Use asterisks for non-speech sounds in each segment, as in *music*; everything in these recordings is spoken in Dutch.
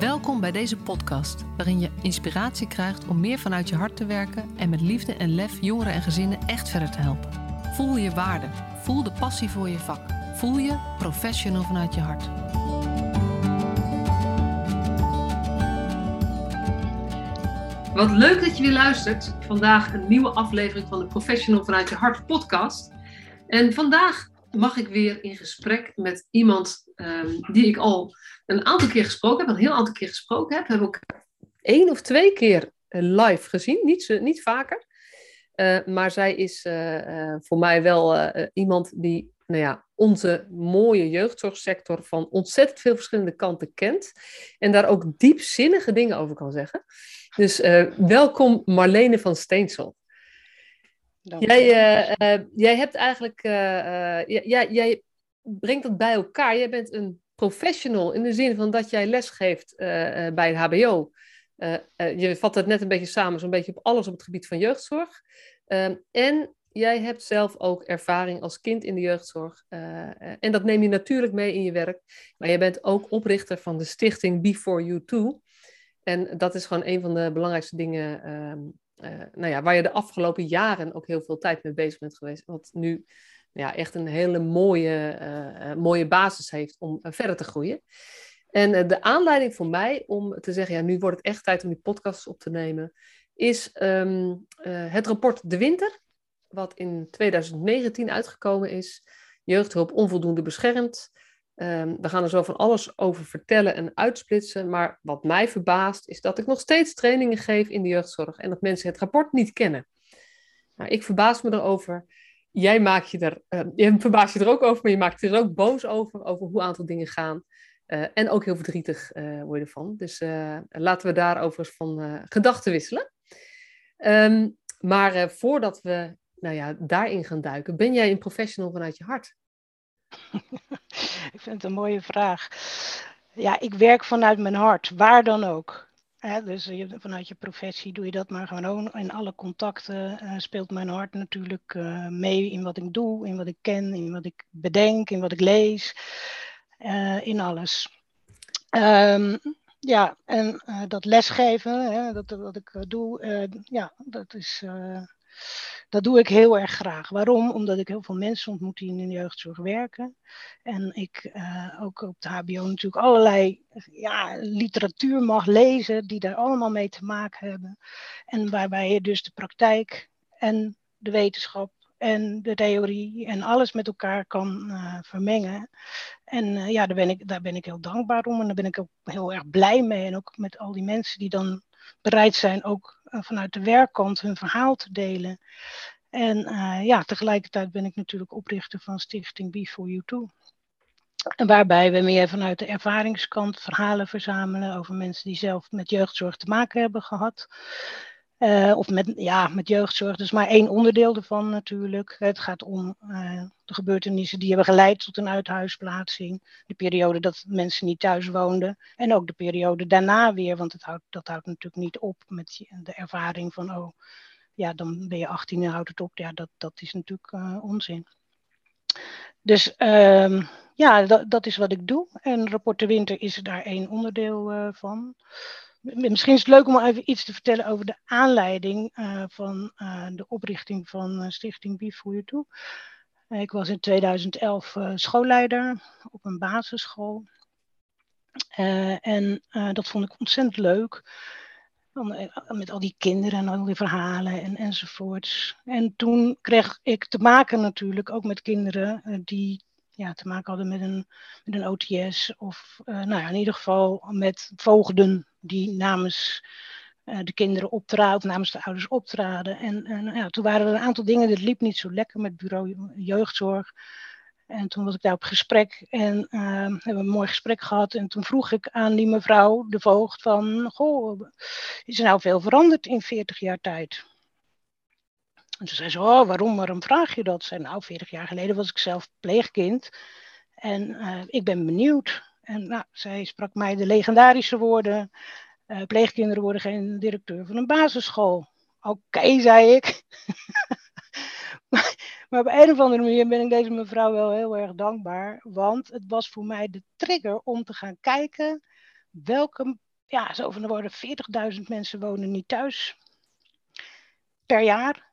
Welkom bij deze podcast, waarin je inspiratie krijgt om meer vanuit je hart te werken en met liefde en lef jongeren en gezinnen echt verder te helpen. Voel je waarde, voel de passie voor je vak, voel je professional vanuit je hart. Wat leuk dat je weer luistert. Vandaag een nieuwe aflevering van de Professional vanuit je hart podcast. En vandaag mag ik weer in gesprek met iemand um, die ik al een aantal keer gesproken heb, een heel aantal keer gesproken heb. Heb ik één of twee keer eh, live gezien, niet, niet vaker. Uh, maar zij is uh, voor mij wel iemand die nou ja, onze mooie jeugdzorgsector van ontzettend veel verschillende kanten kent. En daar ook diepzinnige dingen over kan zeggen. Dus welkom Marlene van Steensel. Jij, jij hebt eigenlijk, jij, jij brengt dat bij elkaar. Jij bent een professional in de zin van dat jij lesgeeft bij het HBO. Je vat het net een beetje samen, zo'n beetje op alles op het gebied van jeugdzorg. Ehm, en jij hebt zelf ook ervaring als kind in de jeugdzorg. en dat neem je natuurlijk mee in je werk. Maar je bent ook oprichter van de stichting Before You Too. En dat is gewoon een van de belangrijkste dingen ehm, nou ja, waar je de afgelopen jaren ook heel veel tijd mee bezig bent geweest. Wat nu ja, echt een hele mooie, eh, eh, mooie basis heeft om eh, verder te groeien. En de aanleiding voor mij om te zeggen, ja, nu wordt het echt tijd om die podcast op te nemen, is ehm, het rapport De Winter, wat in 2019 uitgekomen is. Jeugdhulp onvoldoende beschermd. Um, we gaan er zo van alles over vertellen en uitsplitsen. Maar wat mij verbaast is dat ik nog steeds trainingen geef in de jeugdzorg en dat mensen het rapport niet kennen. Nou, ik verbaas me erover jij maakt je er, uh, je verbaast je er ook over, maar je maakt je er ook boos over, over hoe een aantal dingen gaan. Uh, en ook heel verdrietig uh, word je ervan. Dus laten we daarover eens van gedachten wisselen. Um, maar voordat we nou ja, daarin gaan duiken, ben jij een professional vanuit je hart? *laughs* ik vind het een mooie vraag. Ja, ik werk vanuit mijn hart, waar dan ook dus je, vanuit je professie doe je dat maar gewoon. In alle contacten uh, speelt mijn hart natuurlijk uh, mee in wat ik doe, in wat ik ken, in wat ik bedenk, in wat ik lees, uh, in alles. Um, ja, en dat lesgeven, hè, dat, wat ik doe, ja, dat is dat doe ik heel erg graag. Waarom? Omdat ik heel veel mensen ontmoet die in de jeugdzorg werken. En ik uh, ook op de HBO natuurlijk allerlei ja, literatuur mag lezen die daar allemaal mee te maken hebben. En waarbij je dus de praktijk en de wetenschap en de theorie en alles met elkaar kan uh, vermengen. En uh, ja, daar ben, ik, daar ben ik heel dankbaar om en daar ben ik ook heel erg blij mee. En ook met al die mensen die dan bereid zijn ook vanuit de werkkant hun verhaal te delen. En ja, tegelijkertijd ben ik natuurlijk oprichter van Stichting Before You Too. Waarbij we meer vanuit de ervaringskant verhalen verzamelen over mensen die zelf met jeugdzorg te maken hebben gehad. Uh, of met, ja, met jeugdzorg, dus maar één onderdeel ervan natuurlijk. Het gaat om uh, de gebeurtenissen die hebben geleid tot een uithuisplaatsing. De periode dat mensen niet thuis woonden. En ook de periode daarna weer, want het houdt, dat houdt natuurlijk niet op met de ervaring van, oh ja, dan ben je 18 en houdt het op. Ja, dat, dat is natuurlijk uh, onzin. Dus um, ja, dat, dat is wat ik doe. En Rapport de Winter is daar één onderdeel van. Misschien is het leuk om even iets te vertellen over de aanleiding uh, van uh, de oprichting van uh, Stichting Before You Too. ik was in 2011 schoolleider op een basisschool. en dat vond ik ontzettend leuk. Met al die kinderen en al die verhalen en, enzovoorts. En toen kreeg ik te maken natuurlijk ook met kinderen die ja, te maken hadden met een, met een OTS. Of nou ja, in ieder geval met voogden die namens uh, de kinderen optraden, namens de ouders optraden. En, en ja, toen waren er een aantal dingen, dat liep niet zo lekker met bureau jeugdzorg. En toen was ik daar op gesprek en uh, hebben we een mooi gesprek gehad. En toen vroeg ik aan die mevrouw, de voogd, van... Goh, is er nou veel veranderd in 40 jaar tijd? En toen zei ze, oh, waarom, waarom vraag je dat? Zei, nou, 40 jaar geleden was ik zelf pleegkind. En uh, ik ben benieuwd. En nou, zij sprak mij de legendarische woorden: uh, pleegkinderen worden geen directeur van een basisschool. Oké, zei ik. *laughs* maar, op een of andere manier ben ik deze mevrouw wel heel erg dankbaar. Want het was voor mij de trigger om te gaan kijken welke ja, zo van er worden 40.000 mensen wonen niet thuis per jaar.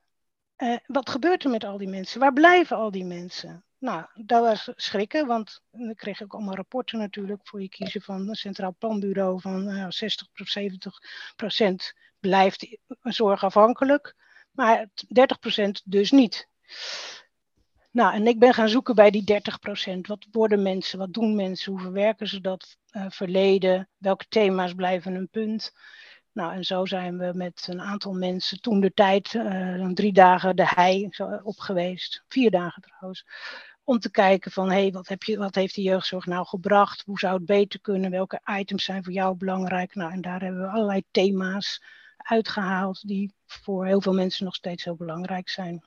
Uh, wat gebeurt er met al die mensen? Waar blijven al die mensen? Nou, dat was schrikken, want dan kreeg ik allemaal rapporten natuurlijk voor je kiezen van het Centraal Planbureau van uh, 60 tot 70 procent blijft zorgafhankelijk, maar 30 procent dus niet. Nou, en ik ben gaan zoeken bij die 30 procent. Wat worden mensen? Wat doen mensen? Hoe verwerken ze dat uh, verleden? Welke thema's blijven een punt? Nou, en zo zijn we met een aantal mensen toen de tijd, uh, drie dagen de hei op geweest. Vier dagen trouwens om te kijken van hé, hey, wat, heb je, wat heeft de jeugdzorg nou gebracht? Hoe zou het beter kunnen? Welke items zijn voor jou belangrijk? Nou, en daar hebben we allerlei thema's uitgehaald die voor heel veel mensen nog steeds heel belangrijk zijn.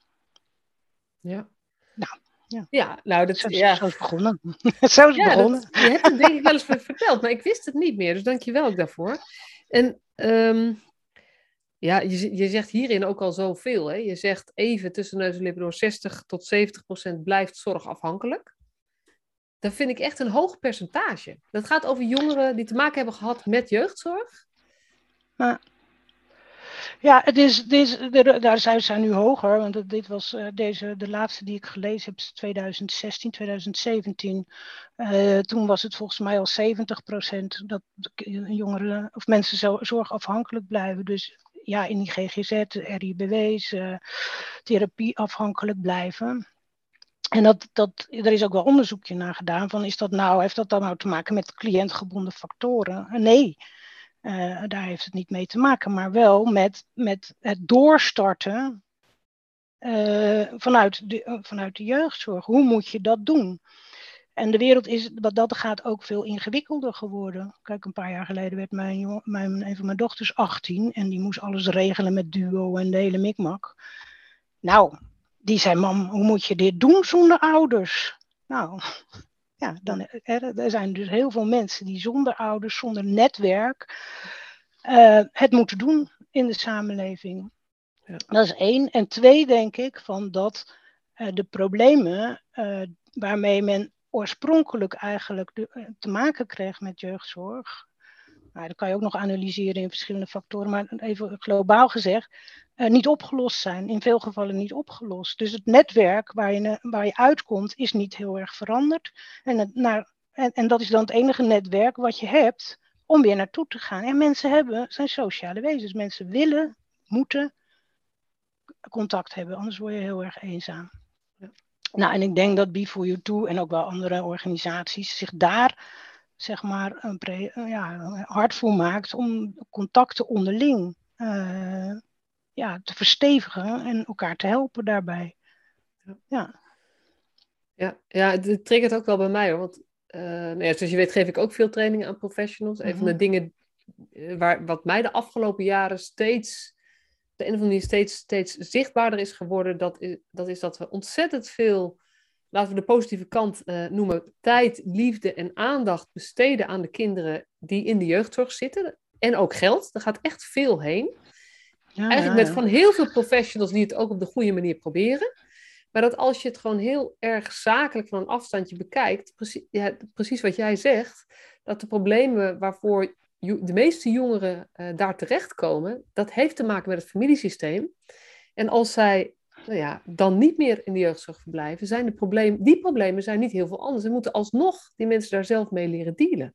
Ja. Nou, ja. ja, nou, dat zo, ja. zo is begonnen. *laughs* zo is ja, begonnen. Dat, je hebt het denk ik wel eens verteld, maar ik wist het niet meer. Dus dank je wel ook daarvoor. En um, ja, je, je zegt hierin ook al zoveel. Hè? Je zegt even tussen neus en lippen door 60 tot 70 procent blijft zorgafhankelijk. Dat vind ik echt een hoog percentage. Dat gaat over jongeren die te maken hebben gehad met jeugdzorg. Maar ja, het is, is, daar zijn ze nu hoger, want dit was uh, deze, de laatste die ik gelezen heb, 2016, 2017. Uh, toen was het volgens mij al 70 procent dat jongeren of mensen zo zorgafhankelijk blijven. Dus ja, in die GGZ, RIBW's, uh, therapie afhankelijk blijven. En dat, dat, er is ook wel onderzoekje naar gedaan van is dat nou, heeft dat dan nou te maken met cliëntgebonden factoren? Nee, uh, daar heeft het niet mee te maken, maar wel met, met het doorstarten uh, vanuit, de, vanuit de jeugdzorg. Hoe moet je dat doen? En de wereld is wat dat gaat ook veel ingewikkelder geworden. Kijk, een paar jaar geleden werd mijn, mijn, een van mijn dochters 18 en die moest alles regelen met duo en de hele mikmak. Nou, die zei, mam, hoe moet je dit doen zonder ouders? Nou, ja, dan, er, er zijn dus heel veel mensen die zonder ouders, zonder netwerk, uh, het moeten doen in de samenleving. Ja. Dat is één. En twee, denk ik, van dat uh, de problemen uh, waarmee men oorspronkelijk eigenlijk de, eh, te maken kreeg met jeugdzorg. Nou, dat kan je ook nog analyseren in verschillende factoren, maar even globaal gezegd, uh, niet opgelost zijn. In veel gevallen niet opgelost. Dus het netwerk waar je, waar je uitkomt is niet heel erg veranderd. En, het, naar, en, en dat is dan het enige netwerk wat je hebt om weer naartoe te gaan. En mensen hebben, zijn sociale wezens. Mensen willen, moeten contact hebben, anders word je heel erg eenzaam. Nou, en ik denk dat Be4You2 en ook wel andere organisaties zich daar zeg maar een pre, ja, hard voor maakt om contacten onderling uh, ja, te verstevigen en elkaar te helpen daarbij. Ja, ja, ja het triggert ook wel bij mij hoor. Want uh, nou ja, zoals je weet geef ik ook veel trainingen aan professionals. Mm-hmm. Een van de dingen waar, wat mij de afgelopen jaren steeds de een of andere manier steeds, steeds zichtbaarder is geworden, dat is, dat is dat we ontzettend veel, laten we de positieve kant uh, noemen, tijd, liefde en aandacht besteden aan de kinderen die in de jeugdzorg zitten. En ook geld, er gaat echt veel heen. Ja, Eigenlijk met van heel veel professionals die het ook op de goede manier proberen. Maar dat als je het gewoon heel erg zakelijk van een afstandje bekijkt, precies, ja, precies wat jij zegt, dat de problemen waarvoor de meeste jongeren uh, daar terechtkomen, dat heeft te maken met het familiesysteem. En als zij nou ja, dan niet meer in de jeugdzorg verblijven, zijn de problemen, die problemen zijn niet heel veel anders. Ze moeten alsnog die mensen daar zelf mee leren dealen.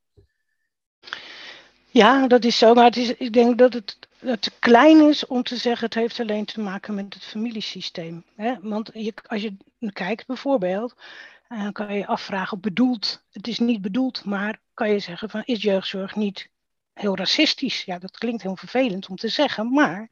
Ja, dat is zo. Maar het is, ik denk dat het, het te klein is om te zeggen het heeft alleen te maken met het familiesysteem. Hè? Want je, als je kijkt bijvoorbeeld, uh, kan je afvragen, bedoeld, het is niet bedoeld, maar kan je zeggen van is jeugdzorg niet heel racistisch. Ja, dat klinkt heel vervelend om te zeggen, maar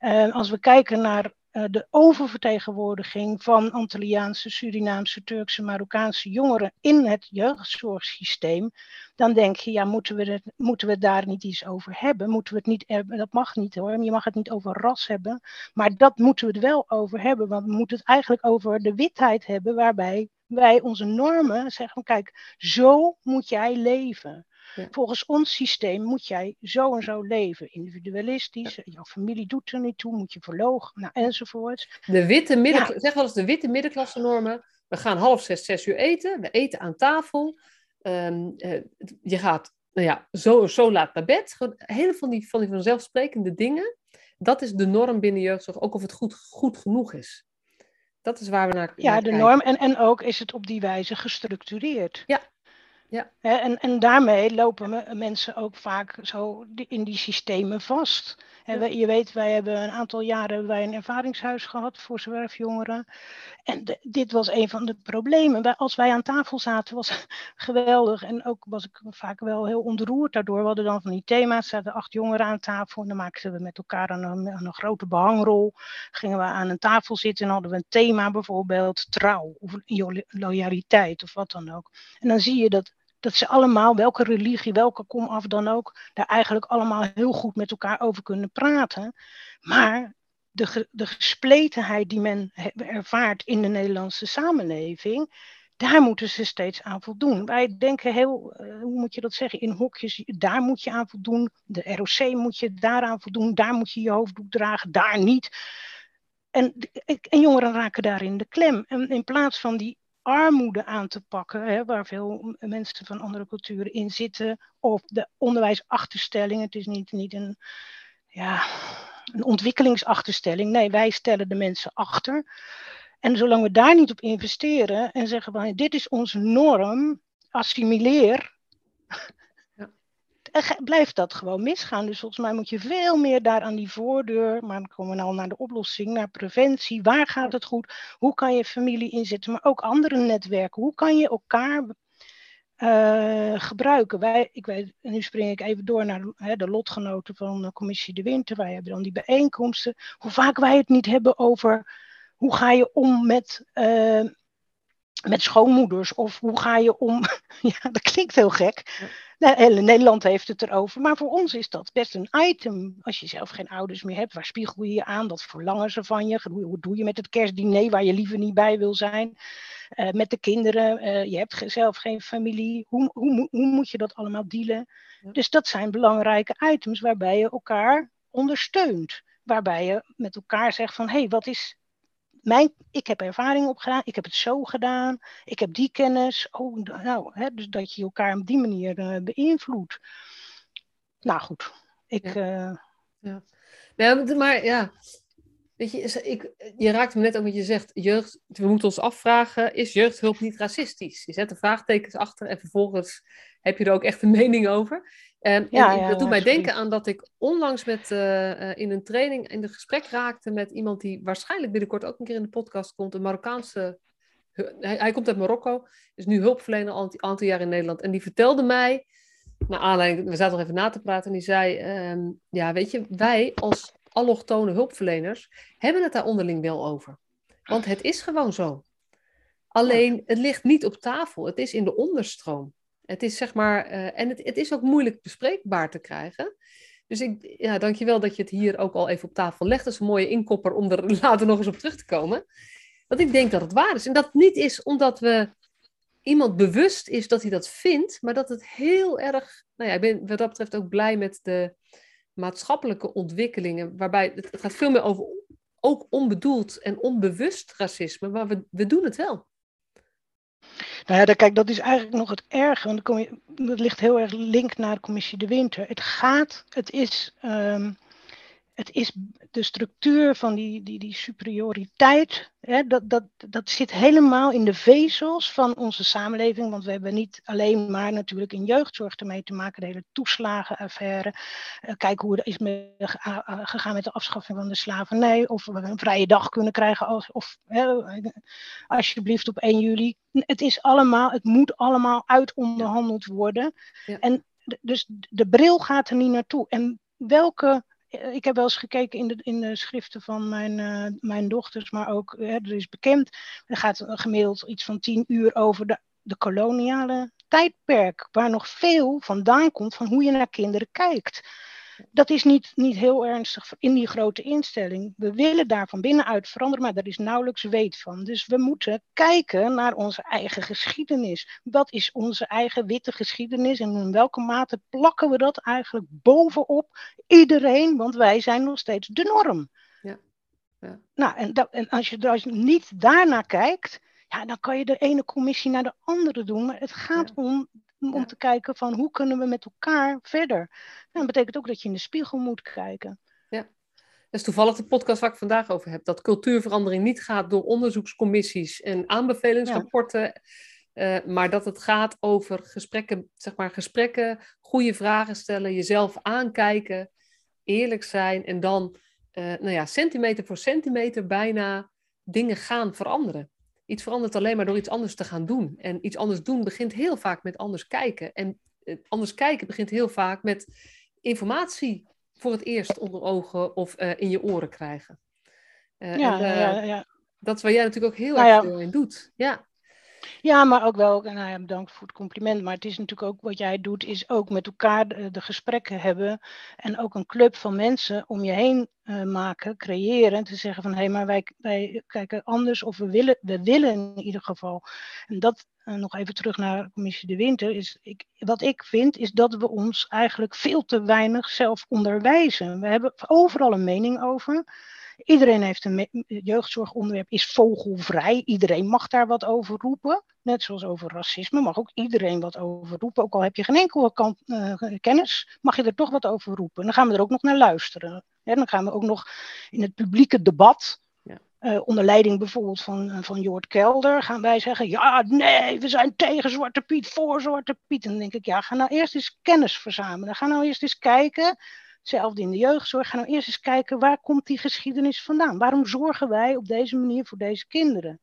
uh, als we kijken naar uh, de oververtegenwoordiging van Antilliaanse, Surinaamse, Turkse, Marokkaanse jongeren in het jeugdzorgsysteem, dan denk je, ja, moeten we, het, moeten we daar niet iets over hebben? Moeten we het niet, hebben? dat mag niet hoor, je mag het niet over ras hebben, maar dat moeten we het wel over hebben, want we moeten het eigenlijk over de witheid hebben, waarbij wij onze normen zeggen, kijk, zo moet jij leven. Ja. Volgens ons systeem moet jij zo en zo leven. Individualistisch, ja. jouw familie doet er niet toe, moet je verlogen, nou, enzovoort. De witte midden, zeg wel eens de witte middenklasse normen. We gaan half zes, zes uur eten. We eten aan tafel. Um, uh, je gaat nou ja, zo, zo laat naar bed. Gewoon hele van die, van die vanzelfsprekende dingen. Dat is de norm binnen jeugdzorg, ook of het goed, goed genoeg is. Dat is waar we naar, ja, de norm. En, en ook is het op die wijze gestructureerd. Ja. Ja. En, en daarmee lopen mensen ook vaak zo in die systemen vast. En je weet, wij hebben een aantal jaren wij een ervaringshuis gehad voor zwerfjongeren. En dit was een van de problemen. Als wij aan tafel zaten, was het *laughs* geweldig. En ook was ik vaak wel heel ontroerd daardoor. We hadden dan van die thema's, zaten acht jongeren aan tafel. En dan maakten we met elkaar een, een grote behangrol. Gingen we aan een tafel zitten en hadden we een thema, bijvoorbeeld trouw of loyaliteit of wat dan ook. En dan zie je dat dat ze allemaal, welke religie, welke kom af dan ook, daar eigenlijk allemaal heel goed met elkaar over kunnen praten. Maar de, de gespletenheid die men ervaart in de Nederlandse samenleving, daar moeten ze steeds aan voldoen. Wij denken heel, eh, hoe moet je dat zeggen, in hokjes, daar moet je aan voldoen, de ROC moet je daaraan voldoen, daar moet je je hoofddoek dragen, daar niet. En, en jongeren raken daarin de klem. En in plaats van die armoede aan te pakken, hè, waar veel mensen van andere culturen in zitten, of de onderwijsachterstelling. Het is niet, niet een, ja, een ontwikkelingsachterstelling. Nee, wij stellen de mensen achter. En zolang we daar niet op investeren en zeggen van dit is onze norm, assimileer, blijft dat gewoon misgaan. Dus volgens mij moet je veel meer daar aan die voordeur, maar dan komen we al naar de oplossing, naar preventie. Waar gaat het goed? Hoe kan je familie inzetten, maar ook andere netwerken? Hoe kan je elkaar uh, gebruiken? Wij, ik weet, nu spring ik even door naar hè, de lotgenoten van de Commissie de Winter. Wij hebben dan die bijeenkomsten. Hoe vaak wij het niet hebben over hoe ga je om met. Uh, met schoonmoeders of hoe ga je om? *laughs* ja, dat klinkt heel gek. Nou, Nederland heeft het erover, maar voor ons is dat best een item. Als je zelf geen ouders meer hebt, waar spiegel je je aan? Wat verlangen ze van je? Hoe doe je met het kerstdiner waar je liever niet bij wil zijn? Uh, met de kinderen, uh, je hebt zelf geen familie. Hoe, hoe, hoe moet je dat allemaal dealen? Dus dat zijn belangrijke items waarbij je elkaar ondersteunt. Waarbij je met elkaar zegt van, hé, hey, wat is mijn, ik heb ervaring opgedaan, ik heb het zo gedaan, ik heb die kennis. Oh, nou, hè, dus dat je elkaar op die manier uh, beïnvloedt. Nou goed, ik. Ja. Uh... ja. Nou, maar ja, weet je, ik, je raakt me net ook wat je zegt, jeugd, we moeten ons afvragen, is jeugdhulp niet racistisch? Je zet de vraagtekens achter en vervolgens heb je er ook echt een mening over. Um, ja, en, dat doet mij denken aan dat ik onlangs met, uh, uh, in een training in de gesprek raakte met iemand die waarschijnlijk binnenkort ook een keer in de podcast komt. Een Marokkaanse. Hij, hij komt uit Marokko, is nu hulpverlener al een aantal jaar in Nederland. En die vertelde mij, naar aanleiding, we zaten nog even na te praten, en die zei: um, Ja, weet je, wij als allochtone hulpverleners hebben het daar onderling wel over. Want het is gewoon zo. Alleen, het ligt niet op tafel, het is in de onderstroom. Het is zeg maar, uh, en het, het is ook moeilijk bespreekbaar te krijgen. Dus ik, ja, dankjewel dat je het hier ook al even op tafel legt. Dat is een mooie inkopper om er *laughs* later nog eens op terug te komen. Want ik denk dat het waar is. En dat niet is omdat we iemand bewust is dat hij dat vindt, maar dat het heel erg. Nou ja, ik ben wat dat betreft ook blij met de maatschappelijke ontwikkelingen, waarbij het, het gaat veel meer over ook onbedoeld en onbewust racisme, maar we, we doen het wel. Nou ja, kijk, dat is eigenlijk nog het erge, want dat ligt heel erg link naar de commissie De Winter. Het gaat, het is um, het is de structuur van die, die, die superioriteit, hè, dat, dat, dat zit helemaal in de vezels van onze samenleving. Want we hebben niet alleen maar natuurlijk in jeugdzorg ermee te maken, de hele toeslagenaffaire. Uh, kijk hoe het is gegaan met de afschaffing van de slavernij. Of we een vrije dag kunnen krijgen, als, of alsjeblieft op 1 juli. Het is allemaal, het moet allemaal uitonderhandeld worden. Ja. En dus de bril gaat er niet naartoe. En welke eh, ik heb wel eens gekeken in de, in de schriften van mijn, uh, mijn dochters, maar ook, hè, er is bekend, er gaat gemiddeld iets van tien uur over de, de koloniale tijdperk, waar nog veel vandaan komt van hoe je naar kinderen kijkt dat is niet, niet heel ernstig in die grote instelling. We willen daar van binnenuit veranderen, maar daar is nauwelijks weet van. Dus we moeten kijken naar onze eigen geschiedenis. Wat is onze eigen witte geschiedenis en in welke mate plakken we dat eigenlijk bovenop iedereen, want wij zijn nog steeds de norm. Ja. ja. Nou, en, dat, en als, je, als je niet daarnaar kijkt, ja, dan kan je de ene commissie naar de andere doen, maar het gaat om om te kijken van hoe kunnen we met elkaar verder. Nou, dat betekent ook dat je in de spiegel moet kijken. Ja. Dat is toevallig de podcast waar ik vandaag over heb. Dat cultuurverandering niet gaat door onderzoekscommissies en aanbevelingsrapporten. Uh, maar dat het gaat over gesprekken, zeg maar gesprekken, goede vragen stellen, jezelf aankijken, eerlijk zijn en dan, uh, nou ja, centimeter voor centimeter bijna dingen gaan veranderen. Iets verandert alleen maar door iets anders te gaan doen. En iets anders doen begint heel vaak met anders kijken. En uh, anders kijken begint heel vaak met informatie voor het eerst onder ogen of in je oren krijgen. ja, en, ja, ja, Dat is waar jij natuurlijk ook heel nou, erg veel in doet. Ja. Ja, maar ook wel, nou ja, bedankt voor het compliment. Maar het is natuurlijk ook wat jij doet, is ook met elkaar de, gesprekken hebben. En ook een club van mensen om je heen uh, maken, creëren. En te zeggen van hé, hey, maar wij, wij kijken anders of we willen, we willen in ieder geval. En dat, uh, nog even terug naar Commissie de Winter, is ik, wat ik vind, is dat we ons eigenlijk veel te weinig zelf onderwijzen. We hebben overal een mening over. Iedereen heeft een jeugdzorgonderwerp, is vogelvrij. Iedereen mag daar wat over roepen. Net zoals over racisme mag ook iedereen wat over roepen. Ook al heb je geen enkele kant, uh, kennis, mag je er toch wat over roepen. Dan gaan we er ook nog naar luisteren. dan gaan we ook nog in het publieke debat uh, onder leiding bijvoorbeeld van, uh, van Jort Kelder, gaan wij zeggen: ja, nee, we zijn tegen Zwarte Piet, voor Zwarte Piet. En dan denk ik: ja, ga nou eerst eens kennis verzamelen. Ga nou eerst eens kijken Hetzelfde in de jeugdzorg. Ga nou eerst eens kijken, waar komt die geschiedenis vandaan? Waarom zorgen wij op deze manier voor deze kinderen?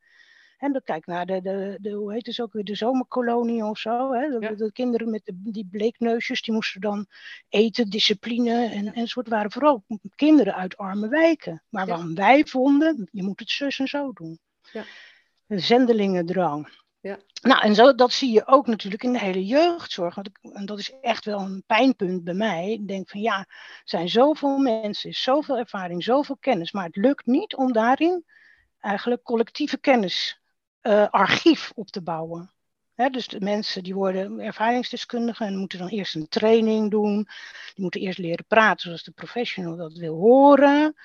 En dan kijk naar de, de, de, hoe heet het ook weer, de zomerkolonie of zo. Hè? De, de kinderen met die bleekneusjes, die moesten dan eten, discipline en, enzovoort. waren vooral kinderen uit arme wijken. Maar ja. waarom wij vonden, je moet het zus en zo doen. Ja. De zendelingendrang. Ja. Nou, en zo, dat zie je ook natuurlijk in de hele jeugdzorg. Want en dat is echt wel een pijnpunt bij mij. Ik denk van ja, er zijn zoveel mensen, zoveel ervaring, zoveel kennis. Maar het lukt niet om daarin eigenlijk collectieve kennis, uh, archief op te bouwen. dus de mensen die worden ervaringsdeskundigen en moeten dan eerst een training doen. Die moeten eerst leren praten zoals de professional dat wil horen.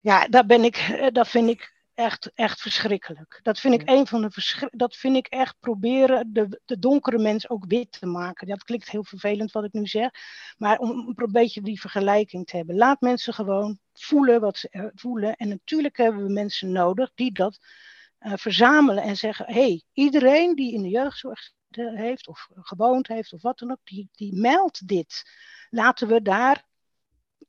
Ja, daar ben ik, eh, dat vind ik echt, echt verschrikkelijk. Dat vind ik een van de Dat vind ik echt proberen de, de donkere mens ook wit te maken. Dat klinkt heel vervelend wat ik nu zeg. Maar om een beetje die vergelijking te hebben. Laat mensen gewoon voelen wat ze voelen. En natuurlijk hebben we mensen nodig die dat uh, verzamelen en zeggen: hé, hey, iedereen die in de jeugdzorg heeft of gewoond heeft of wat dan ook, die, die meldt dit. Laten we daar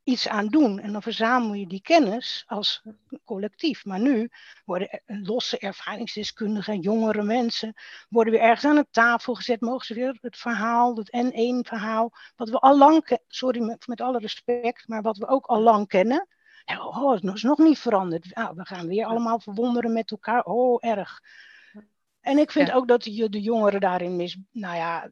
iets aan doen. En dan verzamel je die kennis als collectief. Maar nu worden losse ervaringsdeskundigen, jongere mensen, worden weer ergens aan een tafel gezet. Mogen ze weer het verhaal, het N1-verhaal, wat we al lang, sorry met, alle respect, maar wat we ook al lang kennen. Oh, het is nog niet veranderd. Nou, we gaan weer allemaal verwonderen met elkaar. Oh, erg. En ik vind ook dat je de jongeren daarin mis, nou ja,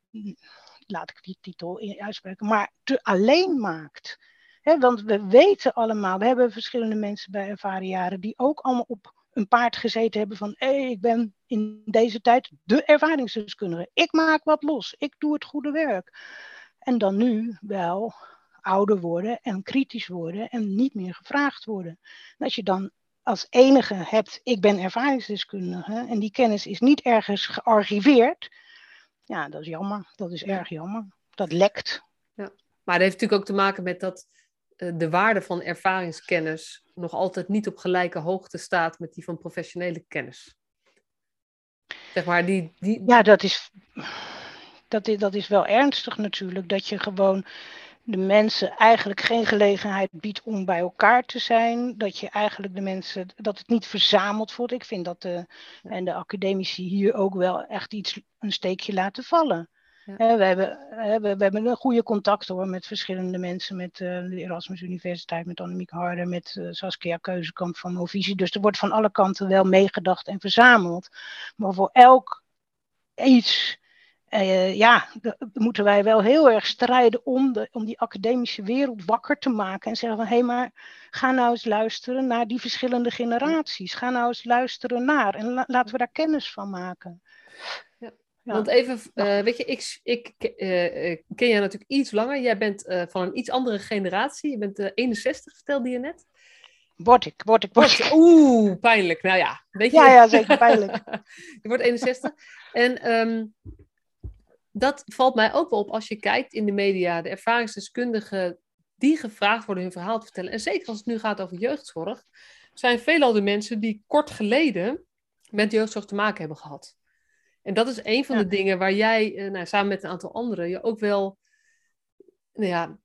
laat ik die titel uitspreken, maar te alleen maakt want we weten allemaal, we hebben verschillende mensen bij ervaren jaren die ook allemaal op een paard gezeten hebben van hé, hey, ik ben in deze tijd de ervaringsdeskundige. Ik maak wat los, ik doe het goede werk. En dan nu wel ouder worden en kritisch worden en niet meer gevraagd worden. En als je dan als enige hebt, ik ben ervaringsdeskundige en die kennis is niet ergens gearchiveerd, ja, dat is jammer. Dat is erg jammer. Dat lekt. Ja. Maar dat heeft natuurlijk ook te maken met dat de waarde van ervaringskennis nog altijd niet op gelijke hoogte staat met die van professionele kennis. Zeg maar, die, die... Ja, dat is, dat, is, dat is wel ernstig natuurlijk. Dat je gewoon de mensen eigenlijk geen gelegenheid biedt om bij elkaar te zijn. Dat je eigenlijk de mensen, dat het niet verzameld wordt. Ik vind dat de, en de academici hier ook wel echt iets, een steekje laten vallen. Ja. we, hebben, we, hebben een goede contact hoor, met verschillende mensen, met uh, de Erasmus Universiteit, met Annemiek Harder, met uh, Saskia Keuzekamp van Movisie. Dus er wordt van alle kanten wel meegedacht en verzameld. Maar voor elk iets, uh, ja, moeten wij wel heel erg strijden om, de, om die academische wereld wakker te maken. En zeggen van, hé, hey, maar ga nou eens luisteren naar die verschillende generaties. Ga nou eens luisteren naar en la laten we daar kennis van maken. Want even, uh, weet je, ik, ik uh, ken jij natuurlijk iets langer. Jij bent uh, van een iets andere generatie. Je bent 61, vertelde je net. Word ik, word ik, word ik. Oeh, pijnlijk. Nou ja, weet je. Ja, ja, zeker pijnlijk. *laughs* je wordt 61. En um, dat valt mij ook wel op als je kijkt in de media, de ervaringsdeskundigen die gevraagd worden hun verhaal te vertellen. En zeker als het nu gaat over jeugdzorg, zijn veelal de mensen die kort geleden met jeugdzorg te maken hebben gehad. En dat is een van de dingen waar jij, eh, nou, samen met een aantal anderen, je ook wel nou ja,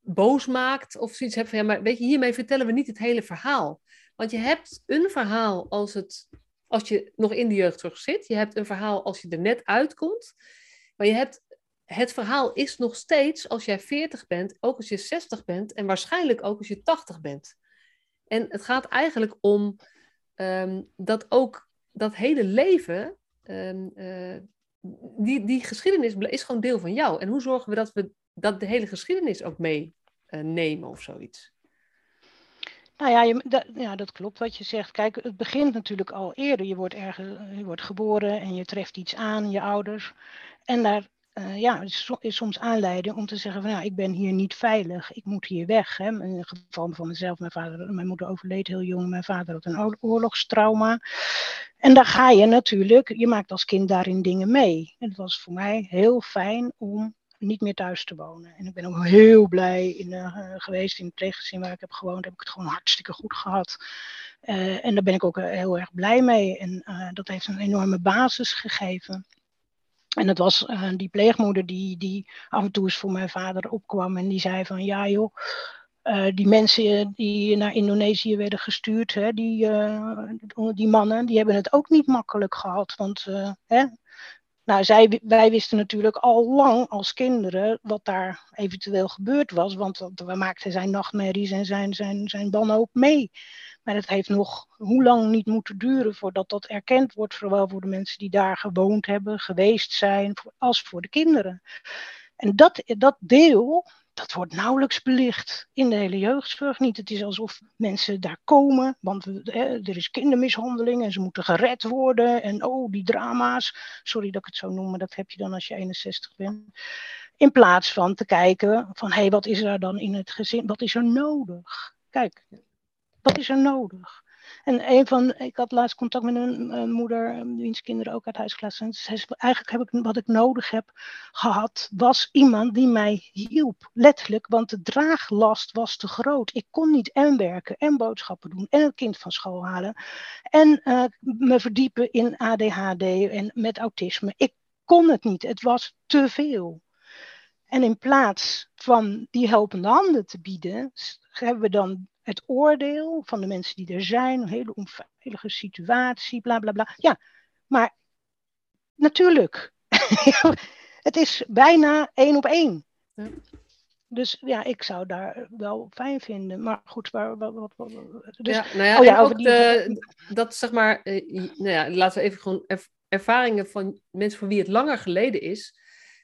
boos maakt of zoiets hebt van ja, maar weet je, hiermee vertellen we niet het hele verhaal. Want je hebt een verhaal als, het, als je nog in de jeugdzorg zit, je hebt een verhaal als je er net uitkomt, maar je hebt het verhaal is nog steeds als jij 40 bent, ook als je 60 bent en waarschijnlijk ook als je 80 bent. En het gaat eigenlijk om ehm, dat ook dat hele leven, um, die, die geschiedenis is gewoon deel van jou. En hoe zorgen we dat we dat de hele geschiedenis ook meenemen uh, of zoiets? Nou ja, je, dat, ja, dat klopt wat je zegt. Kijk, het begint natuurlijk al eerder. Je wordt, ergens, je wordt geboren en je treft iets aan, je ouders. En daar uh, ja, is, soms aanleiding om te zeggen van nou, ik ben hier niet veilig, ik moet hier weg. Hè. In het geval van mezelf, mijn, vader, mijn moeder overleed heel jong, mijn vader had een oorlogstrauma. En daar ga je natuurlijk, je maakt als kind daarin dingen mee. Het was voor mij heel fijn om niet meer thuis te wonen. En ik ben ook heel blij in, uh, geweest in het pleeggezin waar ik heb gewoond. Heb ik het gewoon hartstikke goed gehad. Uh, en daar ben ik ook heel erg blij mee. En dat heeft een enorme basis gegeven. En dat was uh, die pleegmoeder die, die af en toe eens voor mijn vader opkwam en die zei van ja joh, uh, die mensen die naar Indonesië werden gestuurd, hè, die, uh, die mannen, die hebben het ook niet makkelijk gehad. Want hè, nou, zij, wij wisten natuurlijk al lang als kinderen wat daar eventueel gebeurd was. Want we maakten zijn nachtmerries en zijn, zijn, zijn wanhoop mee. Maar het heeft nog hoe lang niet moeten duren voordat dat erkend wordt, zowel voor de mensen die daar gewoond hebben, geweest zijn, als voor de kinderen. En dat, dat deel, dat wordt nauwelijks belicht in de hele jeugdzorg niet. Het is alsof mensen daar komen, want er is kindermishandeling en ze moeten gered worden. En oh, die drama's. Sorry dat ik het zo noem, maar dat heb je dan als je 61 bent. In plaats van te kijken van, hé, hey, wat is er dan in het gezin? Wat is er nodig? Kijk, wat is er nodig? En een van, ik had laatst contact met een, moeder, wiens kinderen ook uit huis zijn. Eigenlijk heb ik, wat ik nodig heb gehad, was iemand die mij hielp. Letterlijk, want de draaglast was te groot. Ik kon niet en werken en boodschappen doen en het kind van school halen. En uh, me verdiepen in ADHD en met autisme. Ik kon het niet. Het was te veel. En in plaats van die helpende handen te bieden, hebben we dan het oordeel van de mensen die er zijn, een hele onveilige situatie, bla bla bla. Ja, maar natuurlijk, *laughs* het is bijna één op één. Ja. Dus ja, ik zou daar wel fijn vinden. Maar goed, waar, wat, wat, wat, dus, ja, nou ja, oh ja die... de, dat zeg maar, eh, nou ja, laten we even gewoon ervaringen van mensen voor wie het langer geleden is,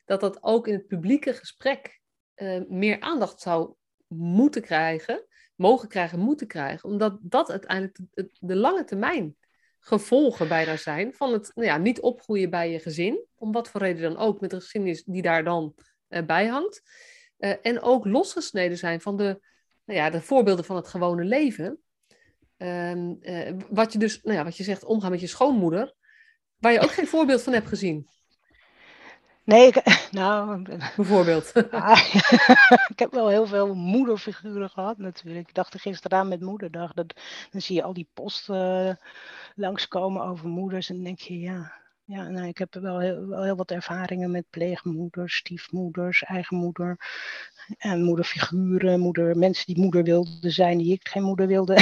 dat dat ook in het publieke gesprek uh, meer aandacht zou moeten krijgen mogen krijgen, moeten krijgen. Omdat dat uiteindelijk de, de lange termijn gevolgen bijna zijn van het nou ja, niet opgroeien bij je gezin. Om wat voor reden dan ook, met de geschiedenis die daar dan uh, bij hangt. Uh, en ook losgesneden zijn van de, nou ja, de voorbeelden van het gewone leven. Um, uh, wat je dus, nou ja, wat je zegt, omgaan met je schoonmoeder, waar je ook geen voorbeeld van hebt gezien. Nee, ik, *laughs* nou... *laughs* Bijvoorbeeld. *laughs* ik heb wel heel veel moederfiguren gehad natuurlijk. Ik dacht er gisteren aan met moederdag. Dat, dan zie je al die posten uh, langskomen over moeders. En dan denk je, ja... Ja, nou, ik heb wel heel, wel heel wat ervaringen met pleegmoeders, stiefmoeders, eigen moeder. En moederfiguren, moeder, mensen die moeder wilden zijn, die ik geen moeder wilde,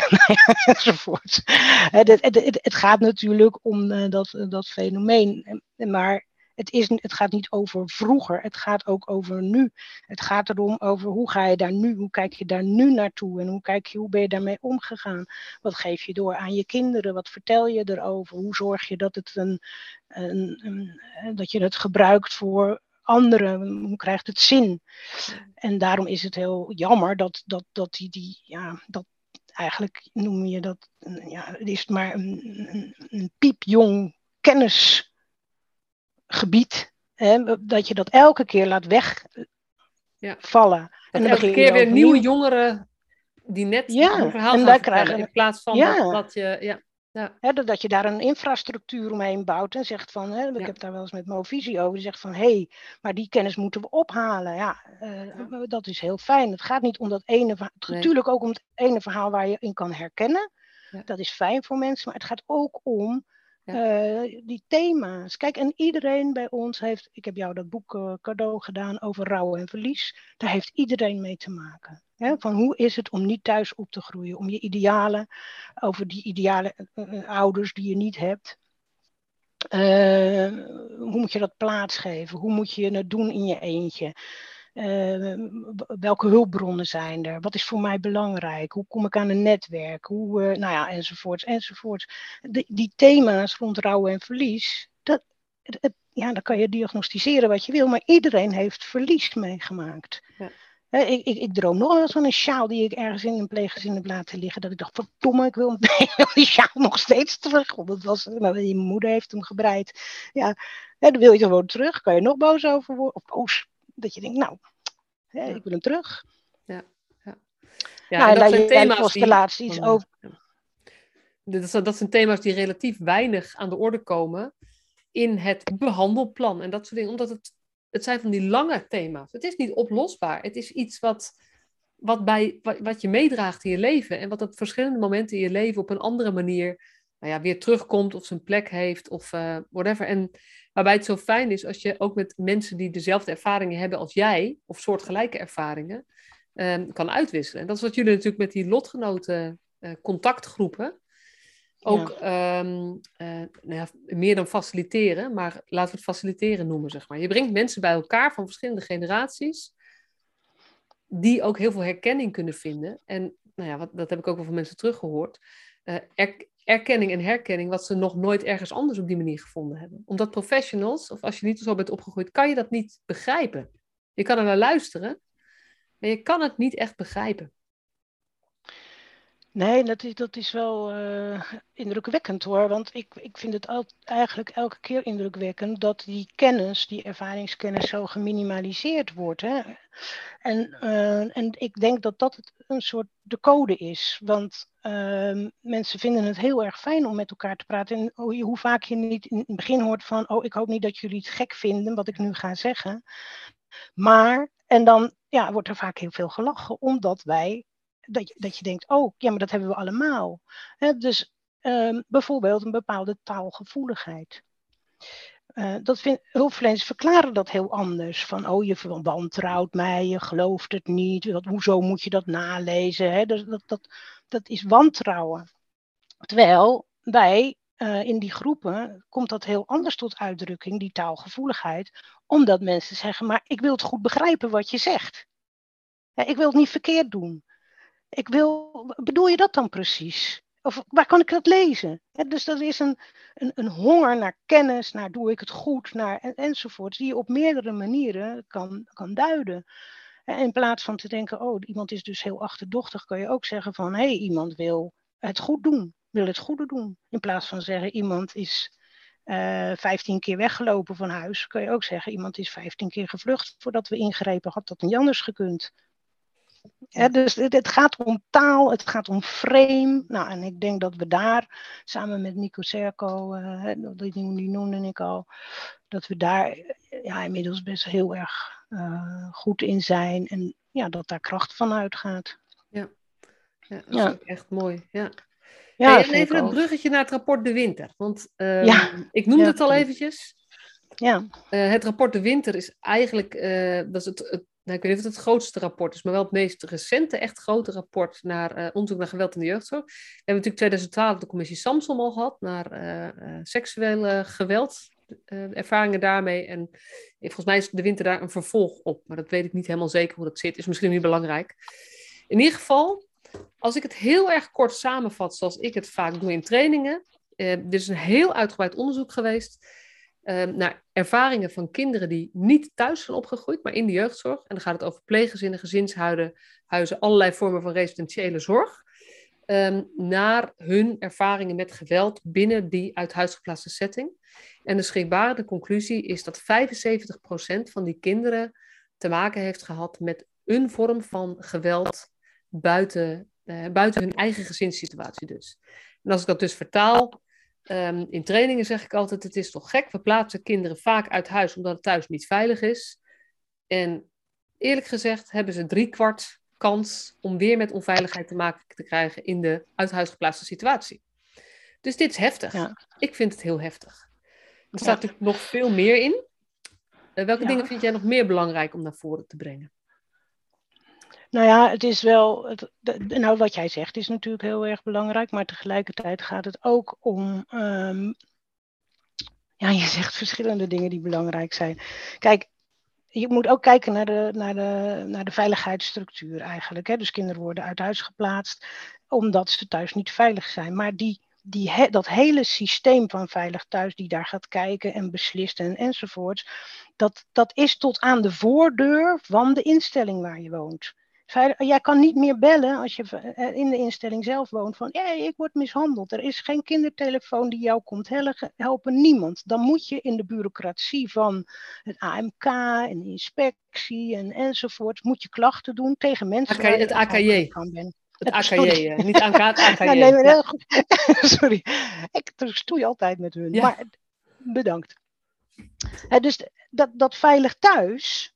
enzovoort. Het, het, het, het gaat natuurlijk om uh, dat, dat fenomeen. Maar het, is, het gaat niet over vroeger, het gaat ook over nu. Het gaat erom over hoe ga je daar nu, hoe kijk je daar nu naartoe en hoe, kijk je, hoe ben je daarmee omgegaan? Wat geef je door aan je kinderen? Wat vertel je erover? Hoe zorg je dat, het een, een, een dat je het gebruikt voor anderen? Hoe krijgt het zin? En daarom is het heel jammer dat, dat, dat die, die ja, dat eigenlijk noem je dat, ja, het is maar een, een, een piepjong kennis gebied, hè, dat je dat elke keer laat wegvallen. Ja. En dan elke keer weer nieuwe jongeren die net ja, een verhaal en gaan krijgen, in plaats van dat, je... Ja. Ja. dat je daar een infrastructuur omheen bouwt en zegt van, hè, ik heb daar wel eens met Movisie over, die zegt van, hé, hey, maar die kennis moeten we ophalen. Ja, uh, dat is heel fijn. Het gaat niet om dat ene verhaal, natuurlijk ook om het ene verhaal waar je in kan herkennen. Dat is fijn voor mensen, maar het gaat ook om uh, die thema's. Kijk, en iedereen bij ons heeft, ik heb jou dat boek uh, cadeau gedaan over rouw en verlies. Daar heeft iedereen mee te maken. Hè? Van hoe is het om niet thuis op te groeien? Om je idealen, over die ideale uh, ouders die je niet hebt. hoe moet je dat plaatsgeven? Hoe moet je het doen in je eentje? Uh, welke hulpbronnen zijn er? Wat is voor mij belangrijk? Hoe kom ik aan een netwerk? Hoe, uh, nou ja, enzovoorts, enzovoorts. De, die thema's rond rouw en verlies, dat, het, ja, dan kan je diagnosticeren wat je wil, maar iedereen heeft verlies meegemaakt. Ja. ik, ik, ik, droom nog wel eens van een sjaal die ik ergens in een pleeggezin heb laten liggen. Dat ik dacht, verdomme, ik wil *laughs* die sjaal nog steeds terug. Want dat was, nou, mijn moeder heeft hem gebreid. Ja, dan wil je gewoon terug. Kan je nog boos over worden? Of boos, dat je denkt, nou, hè, ik wil hem terug. Ja, ja. ja nou, dat zijn thema's die... oh, over... Dat, dat zijn thema's die relatief weinig aan de orde komen in het behandelplan en dat soort dingen. Omdat het, het zijn van die lange thema's. Het is niet oplosbaar. Het is iets wat, wat, bij, wat, wat je meedraagt in je leven. En wat op verschillende momenten in je leven op een andere manier nou ja, weer terugkomt of zijn plek heeft of uh, whatever. En Waarbij het zo fijn is als je ook met mensen die dezelfde ervaringen hebben als jij, of soortgelijke ervaringen, um, kan uitwisselen. En dat is wat jullie natuurlijk met die lotgenoten uh, contactgroepen ook ehm, eh, nou ja, meer dan faciliteren, maar laten we het faciliteren noemen, zeg maar. Je brengt mensen bij elkaar van verschillende generaties, die ook heel veel herkenning kunnen vinden. En nou ja, wat, dat heb ik ook wel van mensen teruggehoord. Uh, er, erkenning en herkenning wat ze nog nooit ergens anders op die manier gevonden hebben. Omdat professionals, of als je niet zo bent opgegroeid, kan je dat niet begrijpen. Je kan er naar luisteren, maar je kan het niet echt begrijpen. Nee, dat is, dat is wel uh, indrukwekkend hoor. Want ik, ik vind het al, eigenlijk elke keer indrukwekkend dat die kennis, die ervaringskennis, zo geminimaliseerd wordt. Hè? En, uh, en ik denk dat dat een soort de code is. Want uh, mensen vinden het heel erg fijn om met elkaar te praten. En hoe vaak je niet in het begin hoort van, oh, ik hoop niet dat jullie het gek vinden wat ik nu ga zeggen. Maar, en dan ja, wordt er vaak heel veel gelachen, omdat wij dat je, dat je denkt, oh, ja, maar dat hebben we allemaal. dus um, bijvoorbeeld een bepaalde taalgevoeligheid. Uh, dat vind, hulpverleners verklaren dat heel anders. Van, oh, je wantrouwt mij, je gelooft het niet. Wat, hoezo moet je dat nalezen? Hè? Dat, dat, dat, is wantrouwen. Terwijl bij uh, in die groepen komt dat heel anders tot uitdrukking, die taalgevoeligheid. Omdat mensen zeggen, maar ik wil het goed begrijpen wat je zegt. Ja, ik wil het niet verkeerd doen. Ik wil, bedoel je dat dan precies? Of waar kan ik dat lezen? dus dat is een, een, een, honger naar kennis, naar doe ik het goed, naar, en, enzovoort, die je op meerdere manieren kan, kan duiden. En in plaats van te denken, oh, iemand is dus heel achterdochtig, kan je ook zeggen van, hé, hey, iemand wil het goed doen, wil het goede doen. In plaats van zeggen, iemand is uh, eh, 15 keer weggelopen van huis, kan je ook zeggen, iemand is 15 keer gevlucht voordat we ingrepen, had dat niet anders gekund dus het, gaat om taal, het gaat om frame. Nou, en ik denk dat we daar samen met Nico Serco, uh, die, die noemde ik al, dat we daar ja, inmiddels best heel erg uh, goed in zijn. En ja, dat daar kracht van uitgaat. Ja, ja dat is ja. echt mooi. Ja. Ja, en even het bruggetje naar het rapport De Winter. Want uh, ja. ik noemde het al eventjes. Ja. Uh, het rapport De Winter is eigenlijk dat is het, het nou, ik weet niet of het het grootste rapport is, maar wel het meest recente, echt grote rapport naar uh, onderzoek naar geweld in de jeugdzorg. We hebben natuurlijk 2012 de commissie Samsom al gehad, naar uh, uh, seksuele geweld, ervaringen daarmee. En volgens mij is de winter daar een vervolg op, maar dat weet ik niet helemaal zeker hoe dat zit. Is misschien niet belangrijk. In ieder geval, als ik het heel erg kort samenvat, zoals ik het vaak doe in trainingen. dit is een heel uitgebreid onderzoek geweest um, naar ervaringen van kinderen die niet thuis zijn opgegroeid, maar in de jeugdzorg. En dan gaat het over pleeggezinnen, gezinshuizen, huizen, allerlei vormen van residentiële zorg. Um, naar hun ervaringen met geweld binnen die uit huis geplaatste setting. En de schrikbarende conclusie is dat 75% van die kinderen te maken heeft gehad met een vorm van geweld buiten, uh, buiten hun eigen gezinssituatie dus. En als ik dat dus vertaal, ehm, in trainingen zeg ik altijd, het is toch gek, we plaatsen kinderen vaak uit huis omdat het thuis niet veilig is. En eerlijk gezegd hebben ze driekwart kans om weer met onveiligheid te maken te krijgen in de uit huis geplaatste situatie. Dus dit is heftig. Ik vind het heel heftig. Er staat natuurlijk nog veel meer in. Uh, welke dingen vind jij nog meer belangrijk om naar voren te brengen? Nou ja, het is wel, het, nou wat jij zegt is natuurlijk heel erg belangrijk, maar tegelijkertijd gaat het ook om, um, ja, je zegt verschillende dingen die belangrijk zijn. Kijk, je moet ook kijken naar de, naar de, naar de veiligheidsstructuur eigenlijk. Hè? Dus kinderen worden uit huis geplaatst omdat ze thuis niet veilig zijn. Maar die, die, dat hele systeem van Veilig Thuis, die daar gaat kijken en beslist en enzovoorts, dat, dat is tot aan de voordeur van de instelling waar je woont. Jij kan niet meer bellen als je eh, in de instelling zelf woont van hey, ik word mishandeld. Er is geen kindertelefoon die jou komt helpen, niemand. Dan moet je in de bureaucratie van het AMK en de inspectie en enzovoort, moet je klachten doen tegen mensen AK, het AKJ. Het AKJ, eh, niet AMK, het *laughs* AKJ. Ja, nee, ja. *laughs* Sorry, ik stoei altijd met hun. Ja. Maar bedankt. dus dat, dat veilig thuis,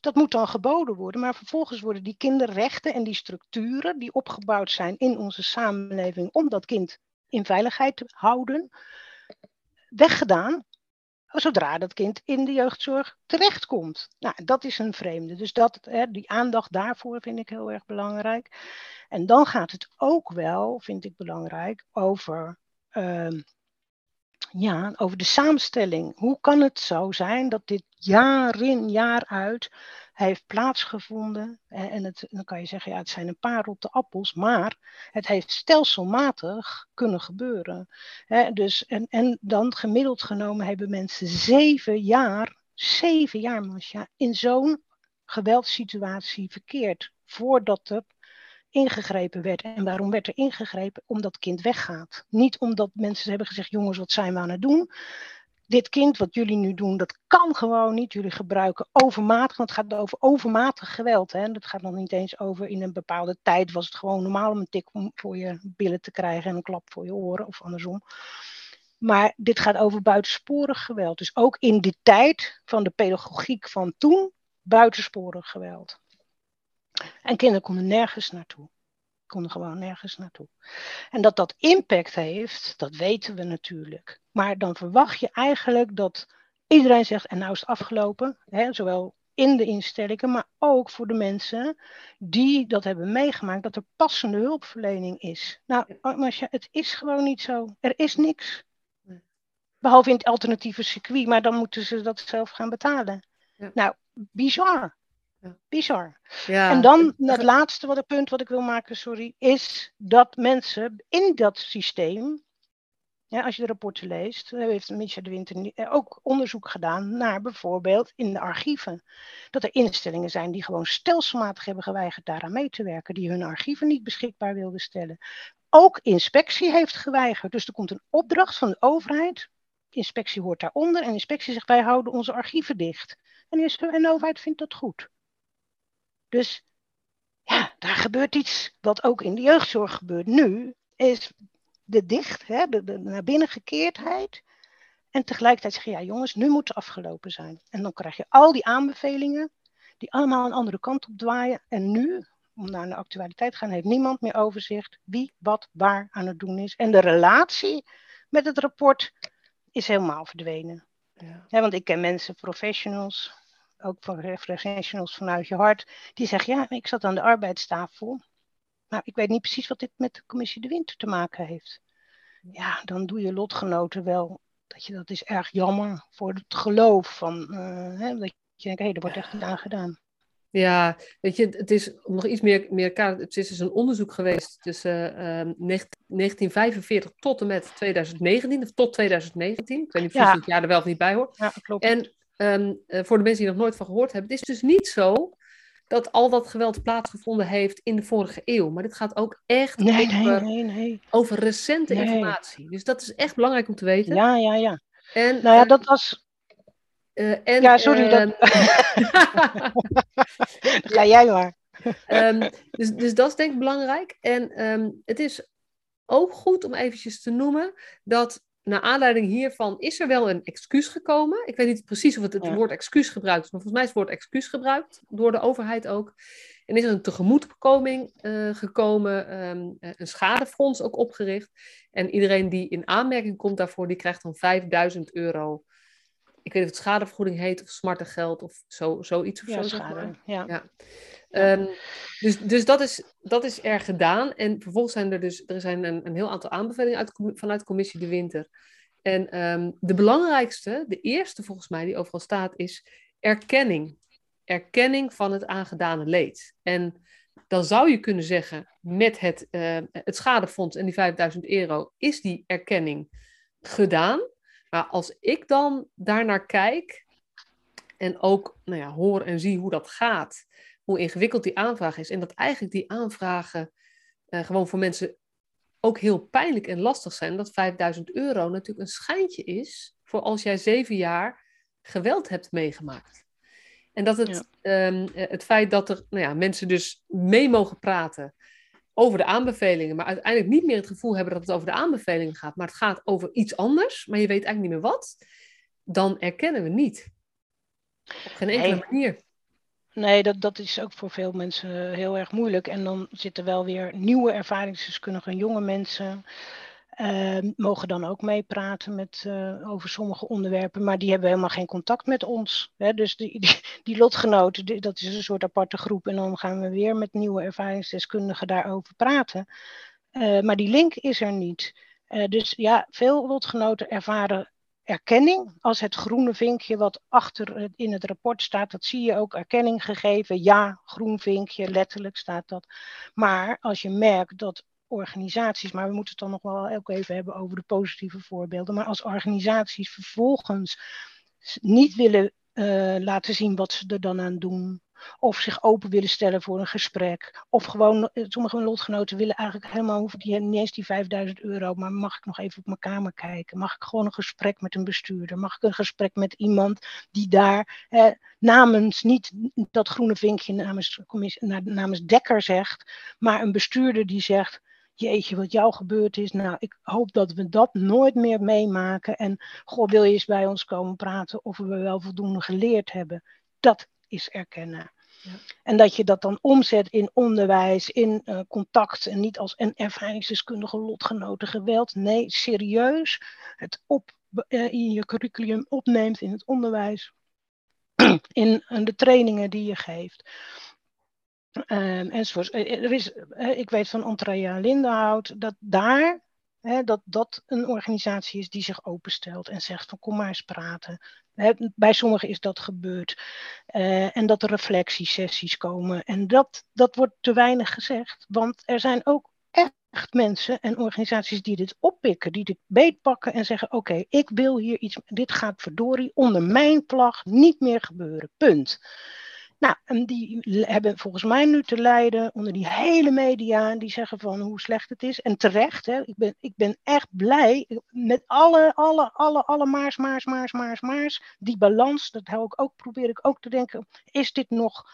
dat moet dan geboden worden, maar vervolgens worden die kinderrechten en die structuren die opgebouwd zijn in onze samenleving om dat kind in veiligheid te houden, weggedaan zodra dat kind in de jeugdzorg terechtkomt. Nou, dat is een vreemde. Dus dat, hè, die aandacht daarvoor vind ik heel erg belangrijk. En dan gaat het ook wel, vind ik belangrijk, over uh, ja, over de samenstelling. Hoe kan het zo zijn dat dit jaar in, jaar uit heeft plaatsgevonden? En het, dan kan je zeggen, ja, het zijn een paar rotte appels, maar het heeft stelselmatig kunnen gebeuren. dus, en, en dan gemiddeld genomen hebben mensen zeven jaar, zeven jaar, Masja, in zo'n geweldssituatie verkeerd. Voordat er ingegrepen werd. En waarom werd er ingegrepen? Omdat het kind weggaat. Niet omdat mensen hebben gezegd, jongens, wat zijn we aan het doen? Dit kind, wat jullie nu doen, dat kan gewoon niet. Jullie gebruiken overmatig, want het gaat over overmatig geweld. Hè? Dat gaat nog niet eens over in een bepaalde tijd was het gewoon normaal om een tik voor je billen te krijgen en een klap voor je oren of andersom. Maar dit gaat over buitensporig geweld. Dus ook in de tijd van de pedagogiek van toen, buitensporig geweld. En kinderen konden nergens naartoe. Konden gewoon nergens naartoe. En dat dat impact heeft, dat weten we natuurlijk. Maar dan verwacht je eigenlijk dat iedereen zegt, en nou is het afgelopen. Hè, zowel in de instellingen, maar ook voor de mensen die dat hebben meegemaakt, dat er passende hulpverlening is. Nou, Marcia, het is gewoon niet zo. Er is niks. Behalve in het alternatieve circuit, maar dan moeten ze dat zelf gaan betalen. Ja. Nou, bizar. Bizar. Ja. En dan het laatste wat, het punt wat ik wil maken, sorry, is dat mensen in dat systeem, ja, als je de rapporten leest, heeft Micha de Winter eh, ook onderzoek gedaan naar bijvoorbeeld in de archieven. Dat er instellingen zijn die gewoon stelselmatig hebben geweigerd daaraan mee te werken, die hun archieven niet beschikbaar wilden stellen. Ook inspectie heeft geweigerd. Dus er komt een opdracht van de overheid. Inspectie hoort daaronder en inspectie zegt wij houden onze archieven dicht. En de overheid vindt dat goed. Dus ja, daar gebeurt iets wat ook in de jeugdzorg gebeurt nu, is de dicht, hè, de, de naar binnen gekeerdheid. En tegelijkertijd zeggen, ja jongens, nu moet het afgelopen zijn. En dan krijg je al die aanbevelingen die allemaal een andere kant op dwaaien. En nu, om naar de actualiteit te gaan, heeft niemand meer overzicht wie wat waar aan het doen is. En de relatie met het rapport is helemaal verdwenen. Ja. want ik ken mensen, professionals, ook van professionals vanuit je hart, die zeggen, ja, ik zat aan de arbeidstafel, maar ik weet niet precies wat dit met de commissie De Winter te maken heeft. Ja, dan doe je lotgenoten wel, dat, je, dat is erg jammer voor het geloof van, uh, hè, dat je denkt, hé, hey, er wordt echt iets aan gedaan. Ja, weet je, het is nog iets meer, meer Het is dus een onderzoek geweest tussen uh, 1945 tot en met 2019, of tot 2019. Ik weet niet of ja. het jaar er wel of niet bij hoort. Ja, klopt. En um, voor de mensen die nog nooit van gehoord hebben, het is dus niet zo dat al dat geweld plaatsgevonden heeft in de vorige eeuw. Maar dit gaat ook echt nee, over, nee, nee, over recente informatie. Dus dat is echt belangrijk om te weten. Ja, ja, ja. En, nou ja, dat was... Uh, en, ja, sorry. Uh, dat... *laughs* Ga jij maar. um, *laughs* dus, dus dat is denk ik belangrijk. En um, het is ook goed om eventjes te noemen dat naar aanleiding hiervan is er wel een excuus gekomen. Ik weet niet precies of het het woord excuus gebruikt is, maar volgens mij is het woord excuus gebruikt door de overheid ook. En is er een tegemoetkoming uh, gekomen, ehm, een schadefonds ook opgericht. En iedereen die in aanmerking komt daarvoor, die krijgt dan 5000 euro. Ik weet niet of het schadevergoeding heet of smartengeld of zo, zoiets of ja, zo. Schade, ja. ja. Um, dus dus dat, is, dat is er gedaan. En vervolgens zijn er dus er zijn een, een heel aantal aanbevelingen uit, vanuit Commissie De Winter. En um, de belangrijkste, de eerste volgens mij die overal staat, is erkenning. Erkenning van het aangedane leed. En dan zou je kunnen zeggen, met het, uh, het schadefonds en die 5000 euro is die erkenning gedaan. Maar als ik dan daarnaar kijk en ook nou ja, hoor en zie hoe dat gaat, hoe ingewikkeld die aanvraag is. En dat eigenlijk die aanvragen uh, gewoon voor mensen ook heel pijnlijk en lastig zijn. Dat 5000 euro natuurlijk een schijntje is voor als jij zeven jaar geweld hebt meegemaakt. En dat het, ja. um, het feit dat er nou ja, mensen dus mee mogen praten over de aanbevelingen, maar uiteindelijk niet meer het gevoel hebben dat het over de aanbevelingen gaat, maar het gaat over iets anders, maar je weet eigenlijk niet meer wat, dan erkennen we niet. Op geen enkele nee. manier. Nee, dat, dat is ook voor veel mensen heel erg moeilijk. En dan zitten wel weer nieuwe ervaringsdeskundigen, jonge mensen. Uh, mogen dan ook meepraten met, uh, over sommige onderwerpen, maar die hebben helemaal geen contact met ons. Hè? Dus die, die, lotgenoten, dat is een soort aparte groep. En dan gaan we weer met nieuwe ervaringsdeskundigen daarover praten. Uh, maar die link is er niet. dus ja, veel lotgenoten ervaren erkenning. Als het groene vinkje wat achter in het rapport staat, dat zie je ook erkenning gegeven. Ja, groen vinkje, letterlijk staat dat. Maar als je merkt dat organisaties, maar we moeten het dan nog wel ook even hebben over de positieve voorbeelden, maar als organisaties vervolgens niet willen uh, laten zien wat ze er dan aan doen, of zich open willen stellen voor een gesprek. Of gewoon, sommige lotgenoten willen eigenlijk helemaal, hoeven die, niet eens die 5000 euro, maar mag ik nog even op mijn kamer kijken? Mag ik gewoon een gesprek met een bestuurder? Mag ik een gesprek met iemand die daar eh, namens, niet dat groene vinkje namens, namens Dekker zegt, maar een bestuurder die zegt, jeetje, wat jou gebeurd is. Nou, ik hoop dat we dat nooit meer meemaken. En goh, wil je eens bij ons komen praten of we wel voldoende geleerd hebben? Dat is erkennen. Ja. En dat je dat dan omzet in onderwijs, in uh, contact en niet als een ervaringsdeskundige lotgenoten geweld. Nee, serieus het op, uh, in je curriculum opneemt in het onderwijs, *clears throat* in, in de trainingen die je geeft. Um, enzovoort. Er is, ik weet van Andrea Lindenhout dat daar dat dat een organisatie is die zich openstelt en zegt van kom maar eens praten. Bij sommigen is dat gebeurd. En dat er reflectiesessies komen. En dat, dat wordt te weinig gezegd. Want er zijn ook echt mensen en organisaties die dit oppikken, die dit beetpakken en zeggen: Oké, ik wil hier iets, dit gaat verdorie onder mijn vlag niet meer gebeuren. Punt. Nou, en die hebben volgens mij nu te lijden onder die hele media die zeggen van hoe slecht het is. En terecht, hè, ik, ben, ik ben echt blij met alle, alle, alle, alle maars, maars, maars, maars, maars. Die balans, dat hou ik ook, probeer ik ook te denken, is dit nog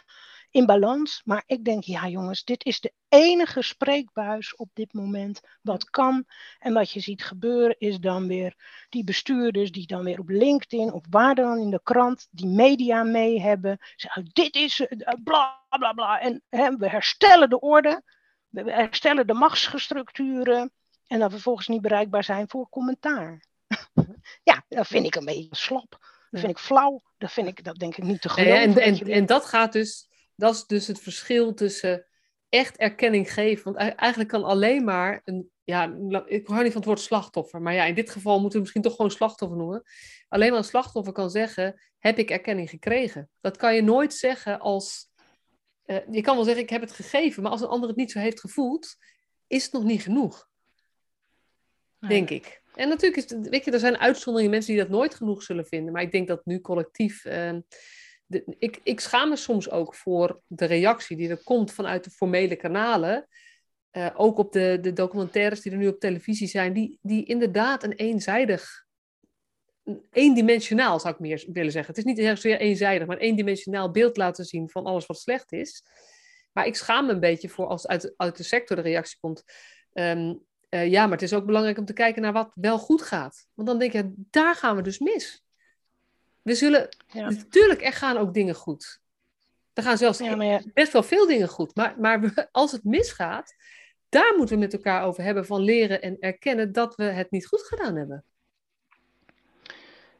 in balans. Maar ik denk, ja jongens, dit is de enige spreekbuis op dit moment wat kan. En wat je ziet gebeuren is dan weer die bestuurders die dan weer op LinkedIn of waar dan in de krant die media mee hebben. Zeggen, dit is uh, bla bla bla. En hè, we herstellen de orde, we herstellen de machtsstructuren. En dan vervolgens niet bereikbaar zijn voor commentaar. *laughs* ja, dat vind ik een beetje slap. Dat vind ik flauw. Dat vind ik, dat denk ik niet te geloven. En, en dat gaat dus dat is dus het verschil tussen echt erkenning geven. Want eigenlijk kan alleen maar een. Ja, ik hou niet van het woord slachtoffer. Maar ja, in dit geval moeten we misschien toch gewoon slachtoffer noemen. Alleen maar een slachtoffer kan zeggen: Heb ik erkenning gekregen? Dat kan je nooit zeggen als. Uh, je kan wel zeggen: Ik heb het gegeven. Maar als een ander het niet zo heeft gevoeld, is het nog niet genoeg. Denk ik. En natuurlijk is het, weet je, er zijn uitzonderingen, mensen die dat nooit genoeg zullen vinden. Maar ik denk dat nu collectief. Uh, ik, ik schaam me soms ook voor de reactie die er komt vanuit de formele kanalen. Uh, ook op de, de documentaires die er nu op televisie zijn, die, die inderdaad een eenzijdig, een eendimensionaal zou ik meer willen zeggen. Het is niet zozeer eenzijdig, maar een eendimensionaal beeld laten zien van alles wat slecht is. Maar ik schaam me een beetje voor als uit, uit de sector de reactie komt. Um, eh, ja, maar het is ook belangrijk om te kijken naar wat wel goed gaat. Want dan denk je, daar gaan we dus mis. We zullen natuurlijk, er gaan ook dingen goed. Er gaan zelfs best wel veel dingen goed. Maar, maar *laughs* als het misgaat, daar moeten we met elkaar over hebben van leren en erkennen dat we het niet goed gedaan hebben.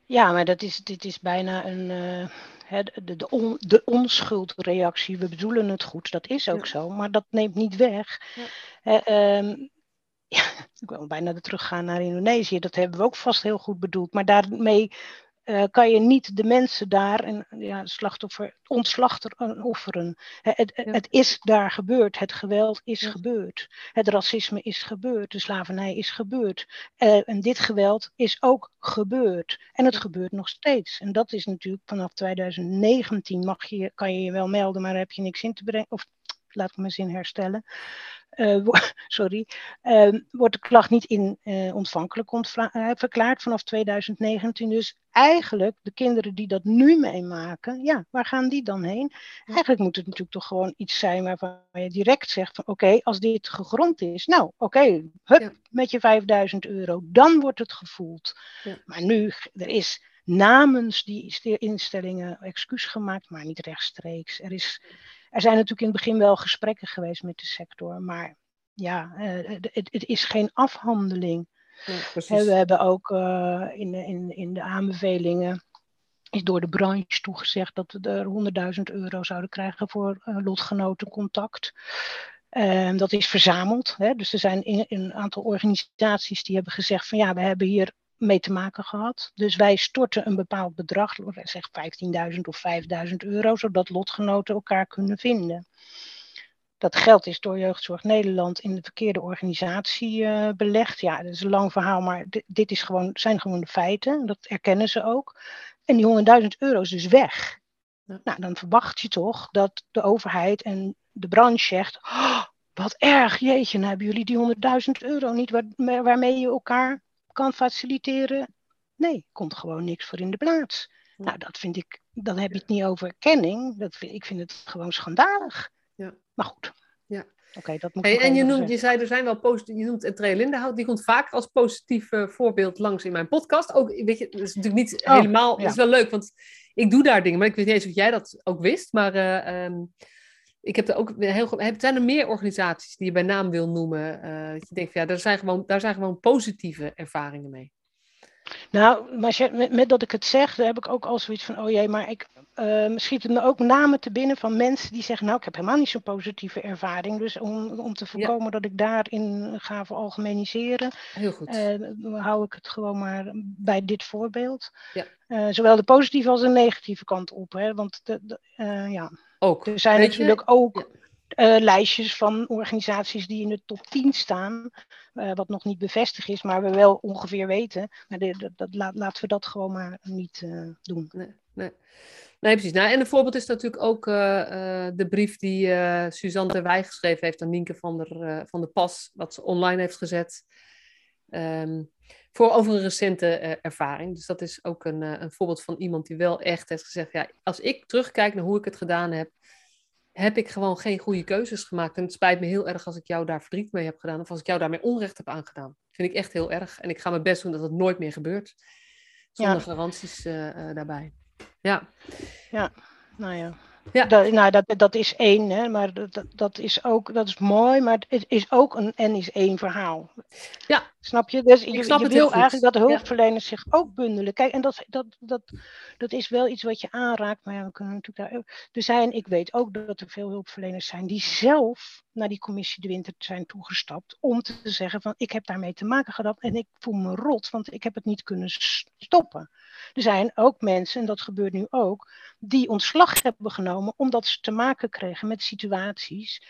Ja, maar dat is, dit is bijna een, uh, de, de, on, de onschuldreactie. We bedoelen het goed, dat is ook zo, maar dat neemt niet weg. Ja. Uh, *laughs* ja, ik wil bijna teruggaan naar Indonesië. Dat hebben we ook vast heel goed bedoeld. Maar daarmee uh, kan je niet de mensen daar en ja, slachtoffer, ontslachtofferen. Het, het is daar gebeurd. Het geweld is gebeurd. Het racisme is gebeurd. De slavernij is gebeurd. Uh, en dit geweld is ook gebeurd. En het gebeurt nog steeds. En dat is natuurlijk vanaf 2019 mag je, kan je je wel melden, maar heb je niks in te brengen. Of laat ik mijn zin herstellen. Uh, *laughs* sorry, uh, wordt de klacht niet in uh, ontvankelijk uh, verklaard vanaf 2019. Dus eigenlijk, de kinderen die dat nu meemaken, ja, waar gaan die dan heen? Eigenlijk moet het natuurlijk toch gewoon iets zijn waarvan je direct zegt van oké, als dit gegrond is, nou oké, hup, ja. met je 5000 euro, dan wordt het gevoeld. Ja. Maar nu, er is namens die instellingen excuus gemaakt, maar niet rechtstreeks. Er is er zijn natuurlijk in het begin wel gesprekken geweest met de sector, maar ja, uh, het, het, is geen afhandeling. We hebben ook uh, in, in, in de aanbevelingen is door de branche toegezegd dat we er 100.000 euro zouden krijgen voor uh, lotgenotencontact. Uh, dat is verzameld. Hè? Dus er zijn in, in, een aantal organisaties die hebben gezegd van ja, we hebben hier mee te maken gehad. Dus wij storten een bepaald bedrag, zeg 15.000 of 5.000 euro, zodat lotgenoten elkaar kunnen vinden. Dat geld is door Jeugdzorg Nederland in de verkeerde organisatie uh, belegd. Ja, dat is een lang verhaal, maar dit, is gewoon, zijn gewoon de feiten. Dat erkennen ze ook. En die 100.000 euro is dus weg. Ja. Nou, dan verwacht je toch dat de overheid en de branche zegt... Oh, wat erg, jeetje, nou hebben jullie die 100.000 euro niet waar, waarmee je elkaar kan faciliteren. Nee, komt gewoon niks voor in de plaats. Ja. Nou, dat vind ik, dan heb je het niet over erkenning. Dat vind, ik vind het gewoon schandalig. Ja. Maar goed. Ja. Oké, dat moet hey, En je, noemt, je zei, er zijn wel positief, je noemt Entree Lindenhout, die komt vaak als positief uh, voorbeeld langs in mijn podcast. Ook, weet je, dat is natuurlijk niet oh, helemaal, ja. is wel leuk, want ik doe daar dingen, maar ik weet niet eens of jij dat ook wist, maar uh, um, ik heb er ook heel heb, zijn er meer organisaties die je bij naam wil noemen? Uh, dat je denkt, van, ja, daar zijn, gewoon, daar zijn gewoon positieve ervaringen mee. Nou, maar met, met, dat ik het zeg, heb ik ook al zoiets van, oh jee, maar ik uh, schiet het me ook namen te binnen van mensen die zeggen, nou, ik heb helemaal niet zo'n positieve ervaring. Dus om, om te voorkomen ja. dat ik daarin ga veralgemeniseren, Heel goed. Uh, hou ik het gewoon maar bij dit voorbeeld. Ja. Uh, zowel de positieve als de negatieve kant op. Hè? Want de, de, ja. Ook. er zijn natuurlijk je? ook. Uh, lijstjes van organisaties die in de top 10 staan, uh, wat nog niet bevestigd is, maar we wel ongeveer weten. Maar de, de, dat, laat, laten we dat gewoon maar niet uh, doen. Nee, nee. nee, precies. Nou, en een voorbeeld is natuurlijk ook de brief die Suzanne de Wij geschreven heeft aan Nienke van der, van de Pas, wat ze online heeft gezet. Um, voor over een recente ervaring. Dus dat is ook een, een voorbeeld van iemand die wel echt heeft gezegd: ja, als ik terugkijk naar hoe ik het gedaan heb, heb ik gewoon geen goede keuzes gemaakt. En het spijt me heel erg als ik jou daar verdriet mee heb gedaan. Of als ik jou daarmee onrecht heb aangedaan. Dat vind ik echt heel erg. En ik ga mijn best doen dat het nooit meer gebeurt. Zonder ja. garanties uh, daarbij. Ja. Ja, nou ja. Ja. Dat, nou, dat, dat is één, hè, maar dat, dat, is ook, dat is mooi, maar het is ook een en is één verhaal. Ja. Snap je? Dus je, snap je wil eigenlijk dat de hulpverleners ja. zich ook bundelen. Kijk, en dat, dat, dat, dat is wel iets wat je aanraakt, maar ja, we kunnen natuurlijk daar. Er zijn, ik weet ook dat er veel hulpverleners zijn die zelf naar die commissie de winter zijn toegestapt om te zeggen van ik heb daarmee te maken gehad en ik voel me rot, want ik heb het niet kunnen stoppen. Er zijn ook mensen, en dat gebeurt nu ook, die ontslag hebben genomen omdat ze te maken kregen met situaties.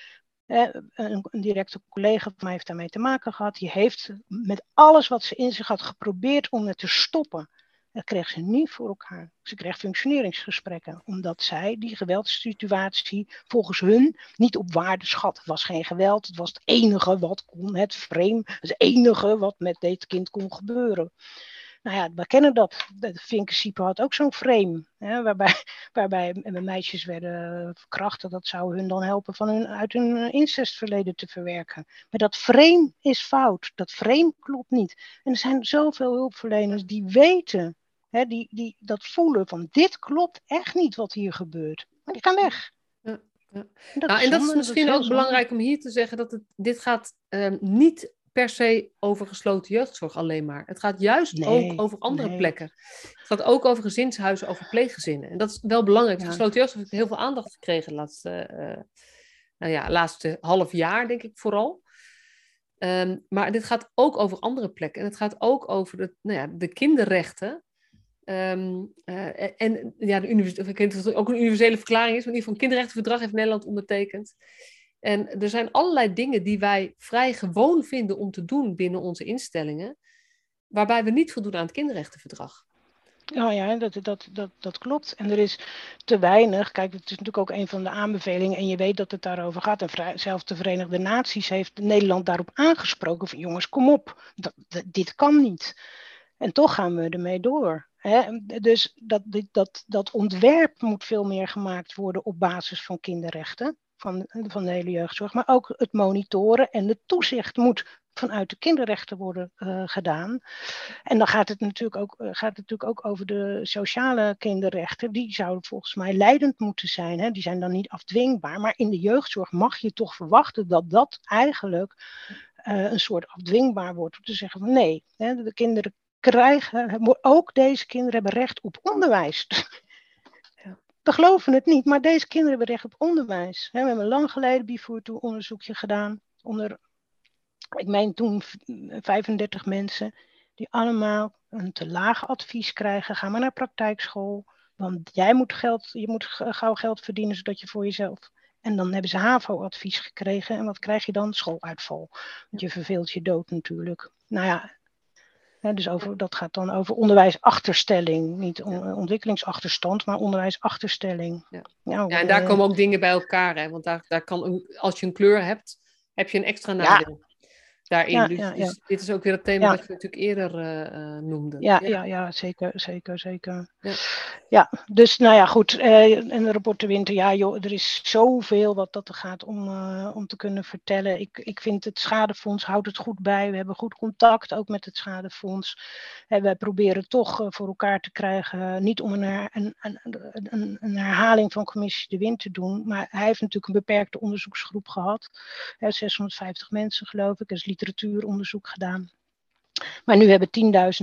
een, een directe collega van mij heeft daarmee te maken gehad. Die heeft met alles wat ze in zich had geprobeerd om het te stoppen. Dat kreeg ze niet voor elkaar. Ze kreeg functioneringsgesprekken, omdat zij die geweldssituatie volgens hun niet op waarde schat. Het was geen geweld, het was het enige wat kon, het frame, het enige wat met dit kind kon gebeuren. nou ja, we kennen dat. De Vinkensiepe had ook zo'n frame, hè, waarbij, *laughs* waarbij meisjes werden verkracht. Dat zou hun dan helpen van hun, uit hun incestverleden te verwerken. Maar dat frame is fout. Dat frame klopt niet. En er zijn zoveel hulpverleners die weten, hè, die, die dat voelen van dit klopt echt niet wat hier gebeurt. Maar die gaan weg. Ja. Ja. Dat nou, en dat is misschien ook belangrijk om hier te zeggen dat het, dit gaat um, niet per se over gesloten jeugdzorg alleen maar. Het gaat juist ook over andere plekken. Het gaat ook over gezinshuizen, over pleeggezinnen. En dat is wel belangrijk. Ja. Gesloten jeugdzorg heeft heel veel aandacht gekregen de laatste, uh, nou ja, laatste half jaar, denk ik vooral. Um, maar dit gaat ook over andere plekken. En het gaat ook over de, nou ja, de kinderrechten. Um, uh, en ja, de dat het ook een universele verklaring is, maar in ieder geval een kinderrechtenverdrag heeft Nederland ondertekend. En er zijn allerlei dingen die wij vrij gewoon vinden om te doen binnen onze instellingen, waarbij we niet voldoen aan het kinderrechtenverdrag. Oh ja, dat, dat, dat, dat klopt. En er is te weinig. Kijk, het is natuurlijk ook een van de aanbevelingen. En je weet dat het daarover gaat. En zelfs de Verenigde Naties heeft Nederland daarop aangesproken. Van jongens, kom op. Dat, dit kan niet. En toch gaan we ermee door. Dus dat, dat, dat ontwerp moet veel meer gemaakt worden op basis van kinderrechten van, van de hele jeugdzorg. Maar ook het monitoren en de toezicht moet vanuit de kinderrechten worden uh, gedaan. En dan gaat het, natuurlijk ook, uh, gaat het natuurlijk ook over de sociale kinderrechten. Die zouden volgens mij leidend moeten zijn. Hè? Die zijn dan niet afdwingbaar. Maar in de jeugdzorg mag je toch verwachten dat dat eigenlijk uh, een soort afdwingbaar wordt. Om te zeggen van nee, hè, de kinderen krijgen, ook deze kinderen hebben recht op onderwijs. *laughs* We geloven het niet, maar deze kinderen hebben recht op onderwijs. We hebben lang geleden Bivoer toe onderzoekje gedaan. Onder, ik meen toen 35 mensen. Die allemaal een te laag advies krijgen. Ga maar naar praktijkschool. Want jij moet geld, je moet gauw geld verdienen zodat je voor jezelf. En dan hebben ze HAVO-advies gekregen. En wat krijg je dan? Schooluitval. Want je verveelt je dood natuurlijk. Nou ja, dus over, dat gaat dan over onderwijsachterstelling. Niet ontwikkelingsachterstand, maar onderwijsachterstelling. Ja, ja, en daar komen ook dingen bij elkaar. Hè? Want daar, daar kan een, als je een kleur hebt, heb je een extra nadeel daarin. Ja, dus, ja, ja. dus, dit is ook weer het thema dat je natuurlijk eerder uh, noemde. Ja, ja. Ja, zeker, zeker, zeker. Ja. dus nou ja, goed. Uh, en rapport de winter, ja joh, er is zoveel wat dat er gaat om, uh, om te kunnen vertellen. Ik, ik vind het schadefonds houdt het goed bij. We hebben goed contact ook met het schadefonds. En wij proberen toch voor elkaar te krijgen, niet om een, een, een, een, herhaling van commissie de Wind te doen, maar hij heeft natuurlijk een beperkte onderzoeksgroep gehad. 650 mensen geloof ik. Dus literatuuronderzoek gedaan. Maar nu hebben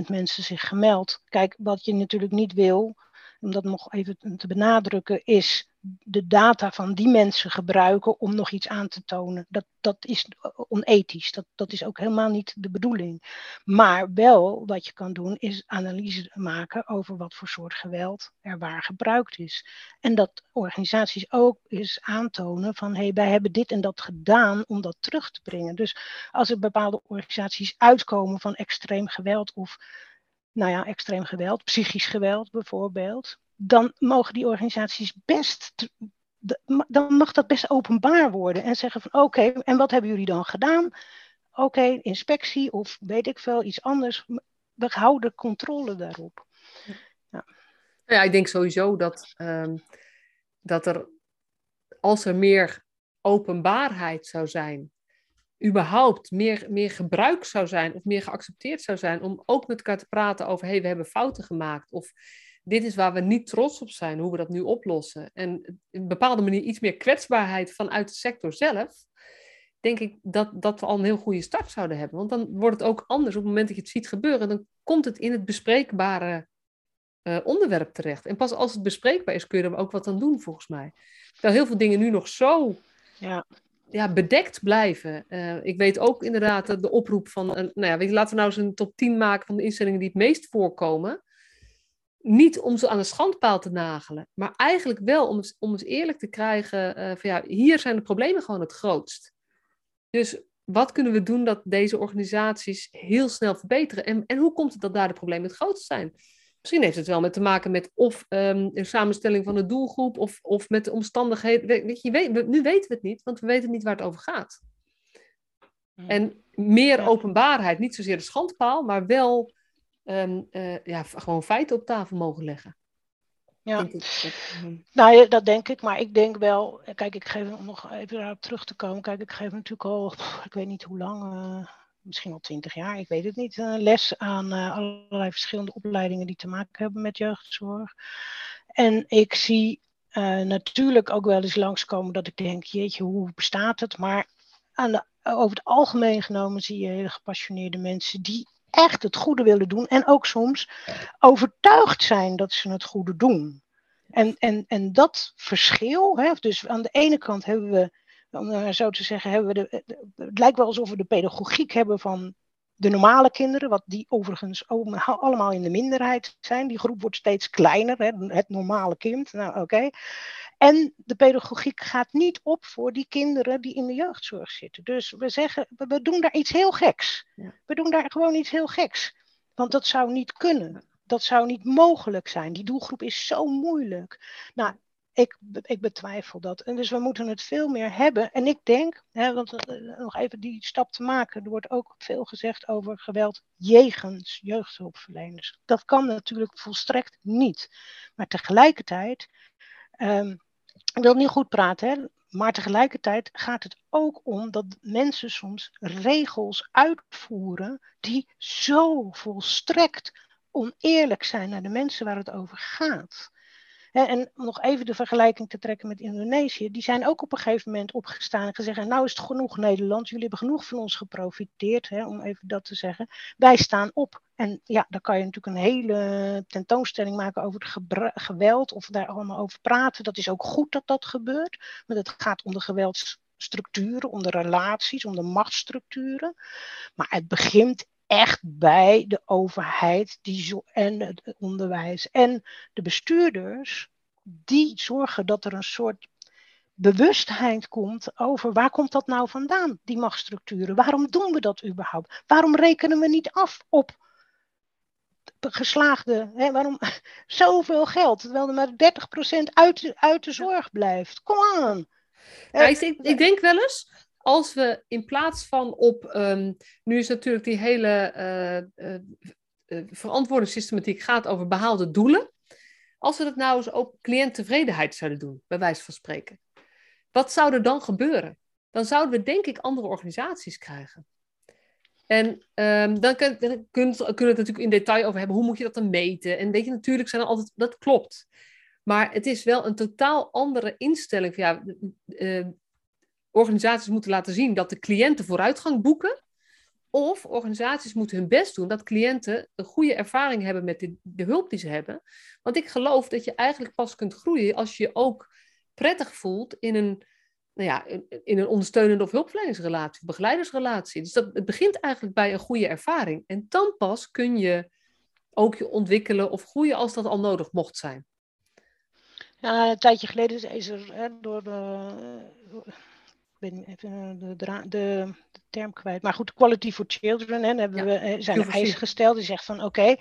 10.000 mensen zich gemeld. Kijk, wat je natuurlijk niet wil, om dat nog even te benadrukken, is de data van die mensen gebruiken om nog iets aan te tonen. Dat, dat is onethisch. Dat, dat is ook helemaal niet de bedoeling. Maar wel wat je kan doen, is analyse maken over wat voor soort geweld er waar gebruikt is. En dat organisaties ook eens aantonen van hé, hey, wij hebben dit en dat gedaan om dat terug te brengen. Dus als er bepaalde organisaties uitkomen van extreem geweld of nou ja, extreem geweld, psychisch geweld bijvoorbeeld, dan mogen die organisaties best, dan mag dat best openbaar worden en zeggen van oké, en wat hebben jullie dan gedaan? Oké, inspectie of weet ik veel, iets anders. We houden controle daarop. Ja, ja ik denk sowieso dat, um, dat er, als er meer openbaarheid zou zijn, überhaupt meer, meer gebruik zou zijn of meer geaccepteerd zou zijn om ook met elkaar te praten over, hé, hey, we hebben fouten gemaakt of dit is waar we niet trots op zijn, hoe we dat nu oplossen. En op een bepaalde manier iets meer kwetsbaarheid vanuit de sector zelf, denk ik dat, dat we al een heel goede start zouden hebben. Want dan wordt het ook anders op het moment dat je het ziet gebeuren, dan komt het in het bespreekbare uh, onderwerp terecht. En pas als het bespreekbaar is, kun je er ook wat aan doen, volgens mij. Terwijl heel veel dingen nu nog zo ja. Ja, bedekt blijven. Uh, ik weet ook inderdaad de oproep van, nou ja, weet je, laten we nou eens een top 10 maken van de instellingen die het meest voorkomen niet om ze aan de schandpaal te nagelen, maar eigenlijk wel om, om eens eerlijk te krijgen uh, van ja, hier zijn de problemen gewoon het grootst. Dus wat kunnen we doen dat deze organisaties heel snel verbeteren? En, en hoe komt het dat daar de problemen het grootst zijn? Misschien heeft het wel met te maken met of um, de samenstelling van de doelgroep of, of met de omstandigheden. Weet je, weet, nu weten we het niet, want we weten niet waar het over gaat. Hmm. En meer openbaarheid, niet zozeer de schandpaal, maar wel ehm, ja, gewoon feiten op tafel mogen leggen. Ja, ehm, nou, dat denk ik. Maar ik denk wel, kijk, ik geef om nog even daarop terug te komen. Kijk, ik geef natuurlijk al, ik weet niet hoe lang, misschien al twintig jaar, ik weet het niet, les aan allerlei verschillende opleidingen die te maken hebben met jeugdzorg. En ik zie natuurlijk ook wel eens langskomen dat ik denk, jeetje, hoe bestaat het? Maar aan de, over het algemeen genomen zie je hele gepassioneerde mensen die echt het goede willen doen en ook soms overtuigd zijn dat ze het goede doen. En, en, en dat verschil, hè, dus aan de ene kant hebben we, om zo te zeggen, hebben we de, het lijkt wel alsof we de pedagogiek hebben van de normale kinderen, wat die overigens allemaal in de minderheid zijn. Die groep wordt steeds kleiner, hè, het normale kind. Nou, oké. En de pedagogiek gaat niet op voor die kinderen die in de jeugdzorg zitten. Dus we zeggen, we doen daar iets heel geks. We doen daar gewoon iets heel geks. Want dat zou niet kunnen. Dat zou niet mogelijk zijn. Die doelgroep is zo moeilijk. Nou, ik, ik betwijfel dat. En dus we moeten het veel meer hebben. En ik denk, hè, want uh, nog even die stap te maken, er wordt ook veel gezegd over geweld jegens jeugdhulpverleners. Dat kan natuurlijk volstrekt niet. Maar tegelijkertijd, um, ik wil niet goed praten, hè, maar tegelijkertijd gaat het ook om dat mensen soms regels uitvoeren die zo volstrekt oneerlijk zijn naar de mensen waar het over gaat. En om nog even de vergelijking te trekken met Indonesië, die zijn ook op een gegeven moment opgestaan en gezegd, nou is het genoeg Nederland, jullie hebben genoeg van ons geprofiteerd, hè, om even dat te zeggen. Wij staan op. En ja, dan kan je natuurlijk een hele tentoonstelling maken over het geweld of daar allemaal over praten. Dat is ook goed dat dat gebeurt, want het gaat om de geweldsstructuren, om de relaties, om de machtsstructuren. Maar het begint echt bij de overheid die en het onderwijs en de bestuurders, die zorgen dat er een soort bewustheid komt over waar komt dat nou vandaan, die machtsstructuren. Waarom doen we dat überhaupt? Waarom rekenen we niet af op geslaagde, hè, waarom *laughs* zoveel geld, terwijl er maar 30% uit, uit de zorg blijft? Kom aan. Ja, ik, ik, denk wel eens, als we in plaats van op, um, nu is natuurlijk die hele uh, uh, verantwoordingssystematiek gaat over behaalde doelen. Als we dat nou eens op cliënttevredenheid zouden doen, bij wijze van spreken. Wat zou er dan gebeuren? Dan zouden we denk ik andere organisaties krijgen. En um, dan kun, dan kunnen we het natuurlijk in detail over hebben. Hoe moet je dat dan meten? En weet je, natuurlijk zijn er altijd... Dat klopt. Maar het is wel een totaal andere instelling. Ja, organisaties moeten laten zien dat de cliënten vooruitgang boeken. Of organisaties moeten hun best doen dat cliënten een goede ervaring hebben met de, de, hulp die ze hebben. Want ik geloof dat je eigenlijk pas kunt groeien als je je ook prettig voelt in een, nou ja, in, een ondersteunende of hulpverleningsrelatie, begeleidersrelatie. Dus dat, het begint eigenlijk bij een goede ervaring. En dan pas kun je ook je ontwikkelen of groeien als dat al nodig mocht zijn. Ja, een tijdje geleden is er hè, door de ben even de, de, de, term kwijt. Maar goed, Quality for Children. Hè, hebben we, eh, zijn er eisen gesteld. Die zegt van oké,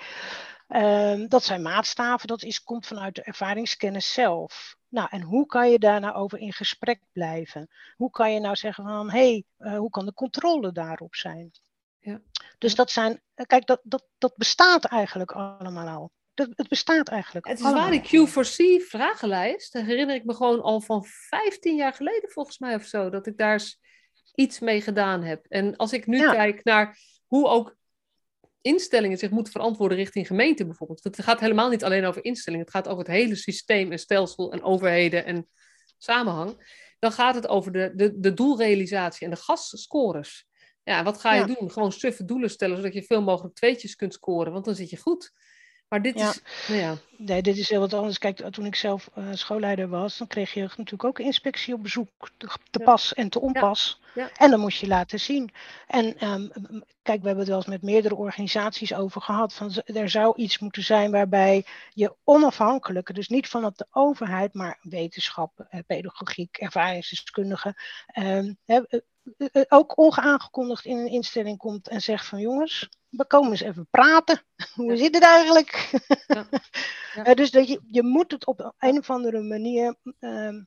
ehm, dat zijn maatstaven. Dat is, komt vanuit de ervaringskennis zelf. Nou, en hoe kan je daar nou over in gesprek blijven? Hoe kan je nou zeggen van hé, hey, uh, hoe kan de controle daarop zijn? Ja. Dus dat zijn, eh, kijk, dat, dat, dat bestaat eigenlijk allemaal al het bestaat eigenlijk. Het is waar, die Q4C-vragenlijst, daar herinner ik me gewoon al van 15 jaar geleden volgens mij of zo, dat ik daar iets mee gedaan heb. En als ik nu kijk naar hoe ook instellingen zich moeten verantwoorden richting gemeente bijvoorbeeld. Het gaat helemaal niet alleen over instellingen, het gaat over het hele systeem en stelsel en overheden en samenhang. Dan gaat het over de, de, de doelrealisatie en de gasscores. Ja, wat ga je doen? Gewoon suffe doelen stellen, zodat je veel mogelijk tweetjes kunt scoren, want dan zit je goed. Maar dit is, nou ja. Nee, dit is heel wat anders. Kijk, toen ik zelf uh, schoolleider was, dan kreeg je natuurlijk ook inspectie op bezoek, te, pas en te onpas. Ja. En dan moest je laten zien. En um, kijk, we hebben het wel eens met meerdere organisaties over gehad. Van, er zou iets moeten zijn waarbij je onafhankelijk, dus niet vanuit de overheid, maar wetenschap, eh, pedagogiek, ervaringsdeskundigen, um, ook ongeaangekondigd in een instelling komt en zegt van jongens, we komen eens even praten. *laughs* Hoe zit het eigenlijk? Ja. *laughs* Ja. dus dat je, je moet het op een of andere manier, uh,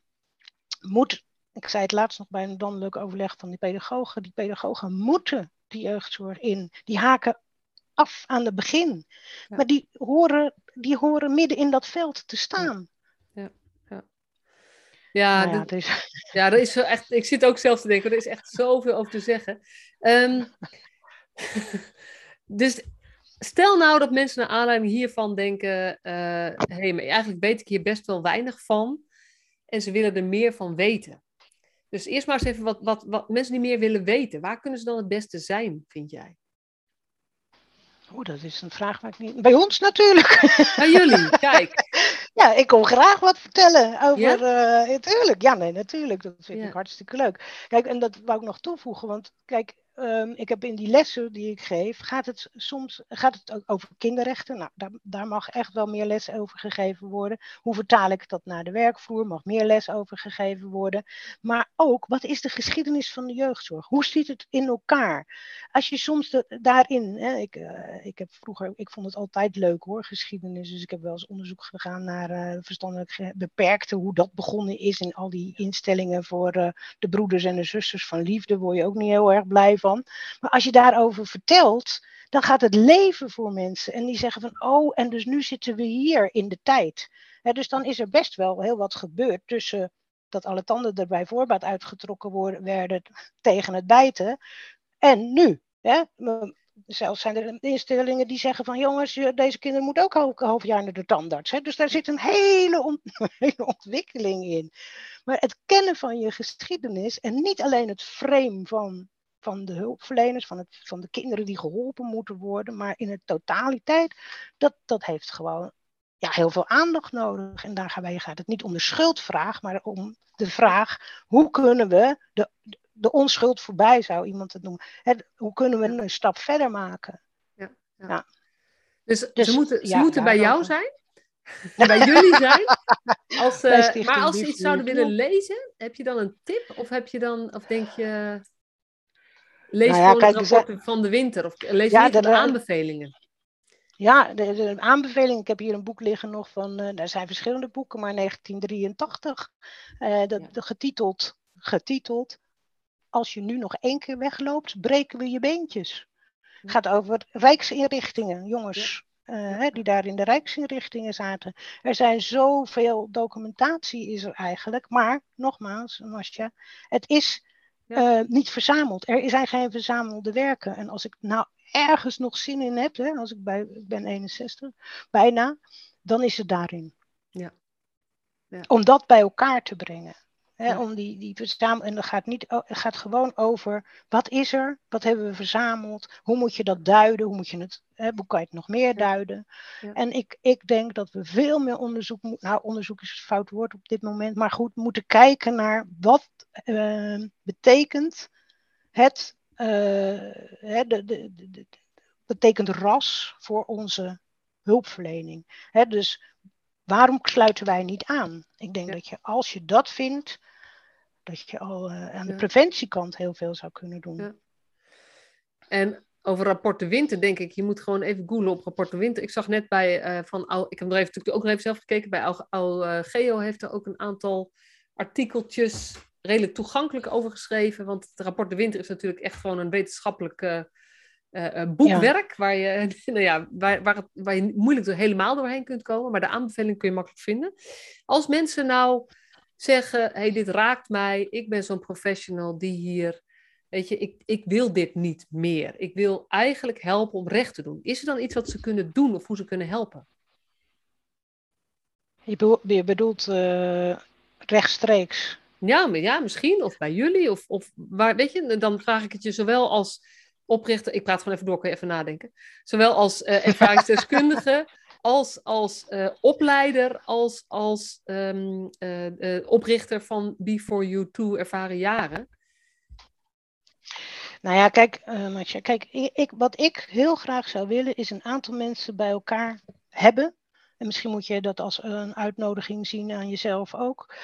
moet, ik zei het laatst nog bij een landelijk overleg van die pedagogen, die pedagogen moeten die jeugdzorg in. Die haken af aan het begin. Maar die horen, die horen midden in dat veld te staan. Ja, Nou ja, dit- dus, *laughs* ja, er is zo echt, ik zit ook zelf te denken, er is echt zoveel over te zeggen. Ehm, *laughs* dus stel nou dat mensen naar aanleiding hiervan denken, eh hey, maar eigenlijk weet ik hier best wel weinig van en ze willen er meer van weten. Dus eerst maar eens even wat, wat, wat mensen die meer willen weten. Waar kunnen ze dan het beste zijn, vind jij? Oeh, dat is een vraag waar ik niet... Bij ons natuurlijk. Bij jullie, *laughs* kijk. Ja, ik kom graag wat vertellen over. Ja? eh, natuurlijk, ja, nee, natuurlijk. Dat vind Ja. ik hartstikke leuk. Kijk, en dat wou ik nog toevoegen, want kijk, ehm, ik heb in die lessen die ik geef, gaat het soms gaat het ook over kinderrechten. Nou, daar, daar mag echt wel meer les over gegeven worden. Hoe vertaal ik dat naar de werkvloer? Mag meer les over gegeven worden. Maar ook, wat is de geschiedenis van de jeugdzorg? Hoe zit het in elkaar? Als je soms daarin, hè, ik, eh, ik heb vroeger, ik vond het altijd leuk hoor, geschiedenis. Dus ik heb wel eens onderzoek gedaan naar eh, verstandelijk beperkte, hoe dat begonnen is in al die instellingen voor eh, de broeders en de zusters van liefde, word je ook niet heel erg blij Maar als je daarover vertelt, dan gaat het leven voor mensen. En die zeggen van, oh, en dus nu zitten we hier in de tijd. Dus dan is er best wel heel wat gebeurd tussen dat alle tanden er bij voorbaat uitgetrokken worden, werden tegen het bijten. En nu. M- Zelfs zijn er instellingen die zeggen van jongens, deze kinderen moeten ook elke half jaar naar de tandarts. Dus daar zit *laughs* een hele ontwikkeling in. Maar het kennen van je geschiedenis en niet alleen het frame van, van de hulpverleners, van, het, van de kinderen die geholpen moeten worden, maar in het totaliteit, dat, dat heeft gewoon ja, heel veel aandacht nodig. En daarbij gaat het niet om de schuldvraag, maar om de vraag: hoe kunnen we de, de onschuld voorbij, zou iemand het noemen? Hè, hoe kunnen we een stap verder maken? Dus, Dus, ze moeten, ze ja, moeten bij jou zijn, bij jullie zijn. *laughs* Als, eh, maar als ze iets zouden willen lezen, heb je dan een tip? Of heb je dan, of denk je, lees Nou ja, gewoon het van de winter? Of lees Ja, de- de aanbevelingen? Ja, de, de aanbeveling, ik heb hier een boek liggen nog van, eh er zijn verschillende boeken, maar 1983, eh, dat, Ja. getiteld, getiteld, Als je nu nog één keer wegloopt, breken we je beentjes. Ja. gaat over rijksinrichtingen, jongens. eh, hè, die daar in de rijksinrichtingen zaten. Er zijn zoveel documentatie is er eigenlijk, maar nogmaals, Masja, het is Ja. eh, niet verzameld. Er zijn geen verzamelde werken. En als ik nou ergens nog zin in heb, hè, als ik bij, ik ben 61, bijna, dan is het daarin. Ja. Ja. Om dat bij elkaar te brengen. Hè, Ja. Om die, die verzamel, en dat gaat, niet, het gaat gewoon over wat is er, wat hebben we verzameld, hoe moet je dat duiden, hoe, moet je het, hè, hoe kan je het nog meer duiden. Ja. En ik, ik denk dat we veel meer onderzoek moeten, nou onderzoek is een fout woord op dit moment, maar goed, moeten kijken naar wat eh, betekent het, eh, hè, de, de, de- betekent ras voor onze hulpverlening. Hè, dus waarom sluiten wij niet aan? Ik denk Ja. dat je als je dat vindt, dat je al eh, aan de Ja. preventiekant heel veel zou kunnen doen. Ja. En over rapport de winter denk ik, je moet gewoon even googlen op rapport de winter. Ik zag net bij eh, van, Al, ik heb er even, natuurlijk ook nog even zelf gekeken, bij Al, Al eh, Geo heeft er ook een aantal artikeltjes redelijk toegankelijk over geschreven. Want het rapport de winter is natuurlijk echt gewoon een wetenschappelijk eh, eh, eh, boekwerk, waar, je, *laughs* nou ja, waar, waar, het, waar je moeilijk door, helemaal doorheen kunt komen. Maar de aanbeveling kun je makkelijk vinden. Als mensen nou zeggen, hey, dit raakt mij, ik ben zo'n professional die hier Weet je, ik, ik wil dit niet meer. Ik wil eigenlijk helpen om recht te doen. Is er dan iets wat ze kunnen doen of hoe ze kunnen helpen? Je, bedoelt, je bedoelt eh, rechtstreeks. Ja, maar ja, misschien. Of bij jullie. Of, of waar, weet je, dan vraag ik het je zowel als oprichter. Ik praat gewoon even door, kan je even nadenken. Zowel als eh, ervaringsdeskundige, *laughs* als als eh, opleider, als als ehm, eh, oprichter van Before You 2 Ervaren Jaren. Nou ja, kijk, Matja, kijk ik, ik- wat ik heel graag zou willen is een aantal mensen bij elkaar hebben. En misschien moet je dat als een uitnodiging zien aan jezelf ook.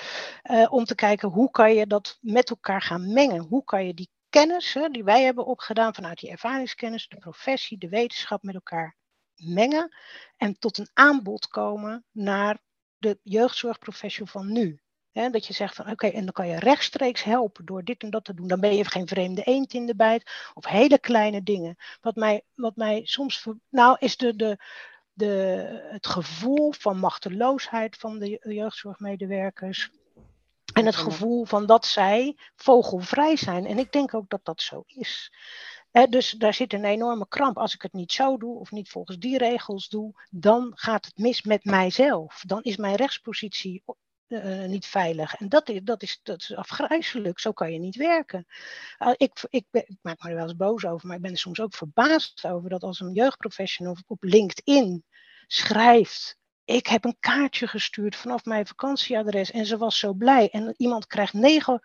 om te kijken hoe kan je dat met elkaar gaan mengen. Hoe kan je die kennis hè, die wij hebben opgedaan vanuit die ervaringskennis, de professie, de wetenschap met elkaar mengen. En tot een aanbod komen naar de jeugdzorgprofessional van nu. dat je zegt van oké, en dan kan je rechtstreeks helpen door dit en dat te doen. Dan ben je geen vreemde eend in de bijt. Of hele kleine dingen. Wat mij, wat mij soms. Nou, is de, de, de, het gevoel van machteloosheid van de jeugdzorgmedewerkers. En het gevoel van dat zij vogelvrij zijn. En ik denk ook dat dat zo is. dus daar zit een enorme kramp. Als ik het niet zo doe of niet volgens die regels doe, dan gaat het mis met mijzelf. Dan is mijn rechtspositie uh, niet veilig. En dat is, dat, is, dat is afgrijzelijk. Zo kan je niet werken. Uh, ik, ik, ben, ik, maak me er wel eens boos over, maar ik ben er soms ook verbaasd over dat als een jeugdprofessional op LinkedIn schrijft. Ik heb een kaartje gestuurd vanaf mijn vakantieadres en ze was zo blij. En iemand krijgt 9,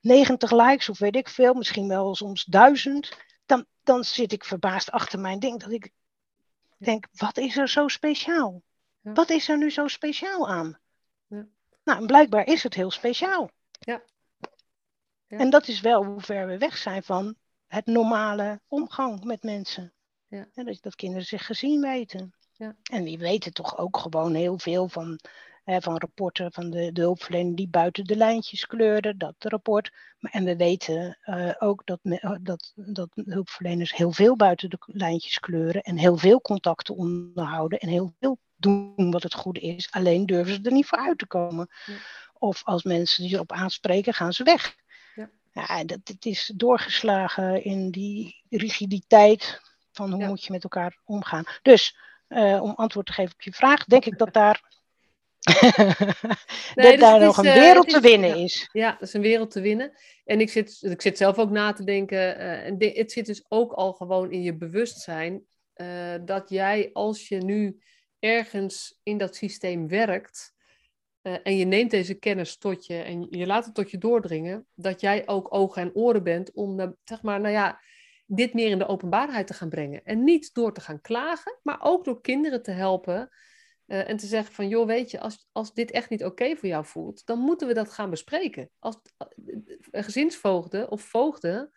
90 likes of weet ik veel, misschien wel soms duizend. Dan, dan zit ik verbaasd achter mijn ding. Dat ik denk, wat is er zo speciaal? Ja. Wat is er nu zo speciaal aan? Ja. Nou, en blijkbaar is het heel speciaal. Ja. ja. En dat is wel hoe ver we weg zijn van het normale omgang met mensen. Ja. dat, dat kinderen zich gezien weten. Ja. En die weten toch ook gewoon heel veel van, hè, van rapporten van de, de die buiten de lijntjes kleurden, dat rapport. En we weten uh, ook dat, dat, dat hulpverleners heel veel buiten de lijntjes kleuren en heel veel contacten onderhouden en heel veel doen wat het goede is. Alleen durven ze er niet voor uit te komen. Ja. Of als mensen die erop aanspreken, gaan ze weg. Ja. ja dat, het is doorgeslagen in die rigiditeit van hoe moet je met elkaar omgaan. Dus uh, om antwoord te geven op je vraag, denk ik dat daar, *laughs* nee, dat daar nog een eh, wereld te winnen is. Ja, dat is een wereld te winnen. En ik zit, ik zit zelf ook na te denken, uh, en de, het zit dus ook al gewoon in je bewustzijn, dat jij als je nu ergens in dat systeem werkt uh, en je neemt deze kennis tot je en je laat het tot je doordringen, dat jij ook ogen en oren bent om, zeg maar, nou ja, dit meer in de openbaarheid te gaan brengen. En niet door te gaan klagen, maar ook door kinderen te helpen uh, en te zeggen van, joh, weet je, als, als dit echt niet oké voor jou voelt, dan moeten we dat gaan bespreken. Als uh, gezinsvoogden of voogden,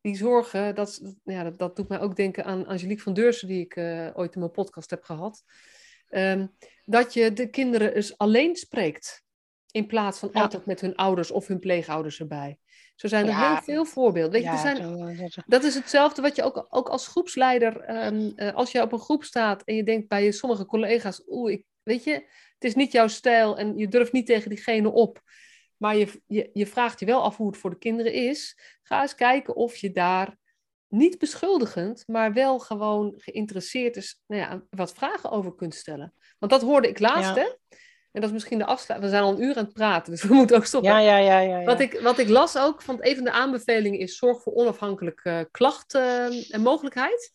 die zorgen, dat, ja, dat, dat, doet mij ook denken aan Angelique van Deursen, die ik uh, ooit in mijn podcast heb gehad. Um, dat je de kinderen eens alleen spreekt. In plaats van altijd met hun ouders of hun pleegouders erbij. Zo zijn er heel veel voorbeelden. Weet je, er zijn, dat is hetzelfde wat je ook, ook als groepsleider, um, uh, als je op een groep staat en je denkt bij sommige collega's, oeh, ik, weet je, het is niet jouw stijl en je durft niet tegen diegene op. Maar je, je, je vraagt je wel af hoe het voor de kinderen is. Ga eens kijken of je daar niet beschuldigend, maar wel gewoon geïnteresseerd is, nou ja, wat vragen over kunt stellen. Want dat hoorde ik laatst, hè? En dat is misschien de afsluiting. We zijn al een uur aan het praten, dus *laughs* we moeten ook stoppen. Ja, ja, ja. ja, ja. Wat, ik, wat ik las ook, van een van de aanbevelingen is zorg voor onafhankelijke uh, klachten uh, en mogelijkheid.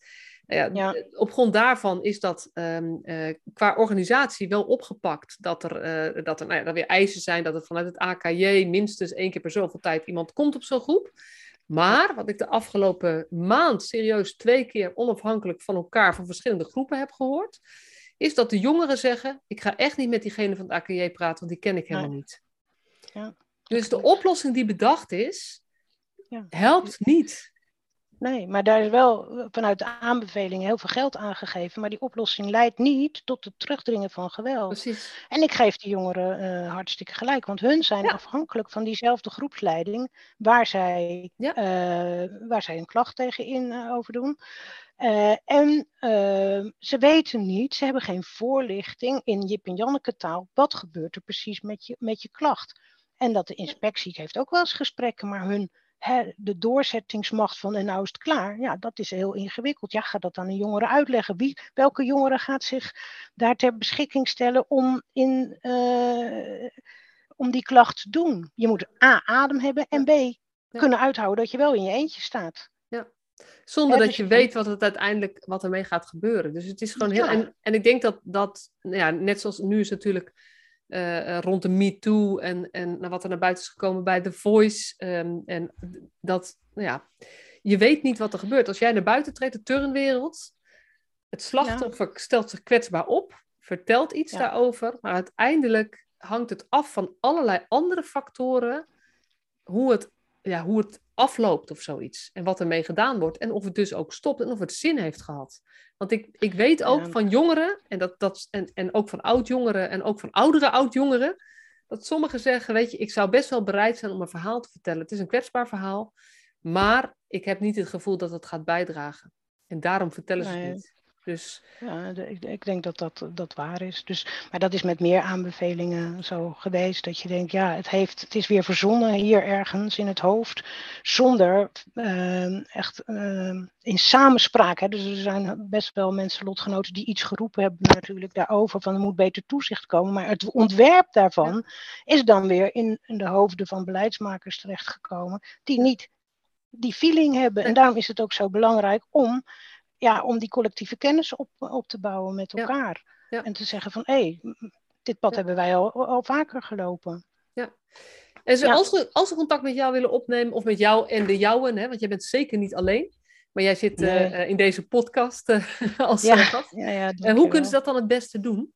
Ja, ja, Op grond daarvan is dat um, uh, qua organisatie wel opgepakt dat er, uh, dat er nou ja, dat weer eisen zijn dat er vanuit het AKJ minstens één keer per zoveel tijd iemand komt op zo'n groep. Maar wat ik de afgelopen maand serieus twee keer onafhankelijk van elkaar van verschillende groepen heb gehoord, is dat de jongeren zeggen: Ik ga echt niet met diegene van het AKJ praten, want die ken ik helemaal niet. Ja, dus de oplossing die bedacht is, ja. helpt niet. Nee, maar daar is wel vanuit de aanbeveling heel veel geld aangegeven. Maar die oplossing leidt niet tot het terugdringen van geweld. Precies. En ik geef die jongeren uh, hartstikke gelijk. Want hun zijn afhankelijk van diezelfde groepsleiding. Waar zij, ja. uh, waar zij een klacht tegen in uh, over doen. En ze weten niet, ze hebben geen voorlichting in Jip en Janneke taal. Wat gebeurt er precies met je, met je klacht? En dat de inspectie heeft ook wel eens gesprekken, maar hun de doorzettingsmacht van en nou is het klaar, ja, dat is heel ingewikkeld. Ja, ga dat aan een jongere uitleggen. Wie, welke jongere gaat zich daar ter beschikking stellen om, in, uh, om die klacht te doen? Je moet A, adem hebben en B, kunnen uithouden dat je wel in je eentje staat. Zonder dat je weet wat het uiteindelijk wat ermee gaat gebeuren. Dus het is gewoon heel. En, en ik denk dat dat, nou ja, net zoals nu is natuurlijk uh, rond de Me Too en, en wat er naar buiten is gekomen bij The Voice. Um, en dat, nou ja, je weet niet wat er gebeurt. Als jij naar buiten treedt, de turnwereld, het slachtoffer stelt zich kwetsbaar op, vertelt iets daarover, maar uiteindelijk hangt het af van allerlei andere factoren hoe het, ja, hoe het afloopt of zoiets. En wat ermee gedaan wordt. En of het dus ook stopt en of het zin heeft gehad. Want ik, ik weet ook van jongeren, en, dat, dat, en, en ook van oud-jongeren en ook van oudere oud-jongeren, Dat sommigen zeggen, weet je, ik zou best wel bereid zijn om een verhaal te vertellen. Het is een kwetsbaar verhaal, maar ik heb niet het gevoel dat het gaat bijdragen. En daarom vertellen ze het niet. Dus... Ja, ik, ik, denk dat, dat dat waar is. Dus, maar dat is met meer aanbevelingen zo geweest. Dat je denkt, ja, het, heeft, het is weer verzonnen hier ergens in het hoofd. Zonder uh, echt uh, in samenspraak. Hè. Dus er zijn best wel mensen, lotgenoten, die iets geroepen hebben natuurlijk daarover. Van er moet beter toezicht komen. Maar het ontwerp daarvan is dan weer in, in de hoofden van beleidsmakers terechtgekomen. Die niet die feeling hebben. En daarom is het ook zo belangrijk om ja, om die collectieve kennis op, op te bouwen met elkaar. En te zeggen van, hé, hey, dit pad hebben wij al, al vaker gelopen. Ja. En ze, als, ze, als contact met jou willen opnemen, of met jou en de jouwen, hè, want jij bent zeker niet alleen, maar jij zit uh, in deze podcast uh, *laughs* als ja. gast. Ja, ja, hoe kunnen ze dat dan het beste doen?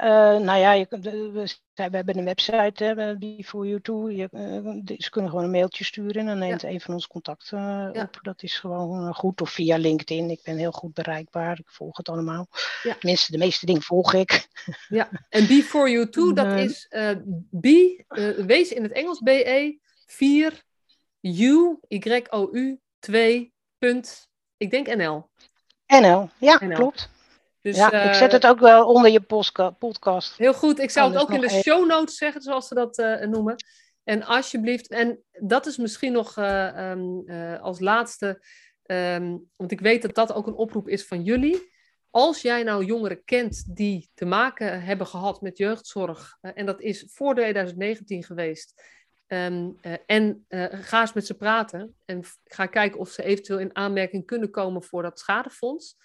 Uh, nou ja, je, we, we, hebben een website, hè, Before You Too. Je, uh, ze kunnen gewoon een mailtje sturen en dan neemt een van ons contact uh, ja. op. Dat is gewoon goed. Of via LinkedIn. Ik ben heel goed bereikbaar. Ik volg het allemaal. Ja. Tenminste, de meeste dingen volg ik. Ja, en Before You Too, dat is B, wees in het Engels BE, 4, U, Y-O-U, 2, punt, ik denk NL. NL, ja, NL. klopt. Dus, ja, ik zet eh, het ook wel onder je podcast. Heel goed. Ik zou het ook in de show notes zeggen, zoals ze dat uh, noemen. En alsjeblieft, en dat is misschien nog uh, um, als laatste, um, want ik weet dat dat ook een oproep is van jullie. Als jij nou jongeren kent die te maken hebben gehad met jeugdzorg, en dat is voor 2019 geweest, um, en ga eens met ze praten en ga kijken of ze eventueel in aanmerking kunnen komen voor dat schadefonds.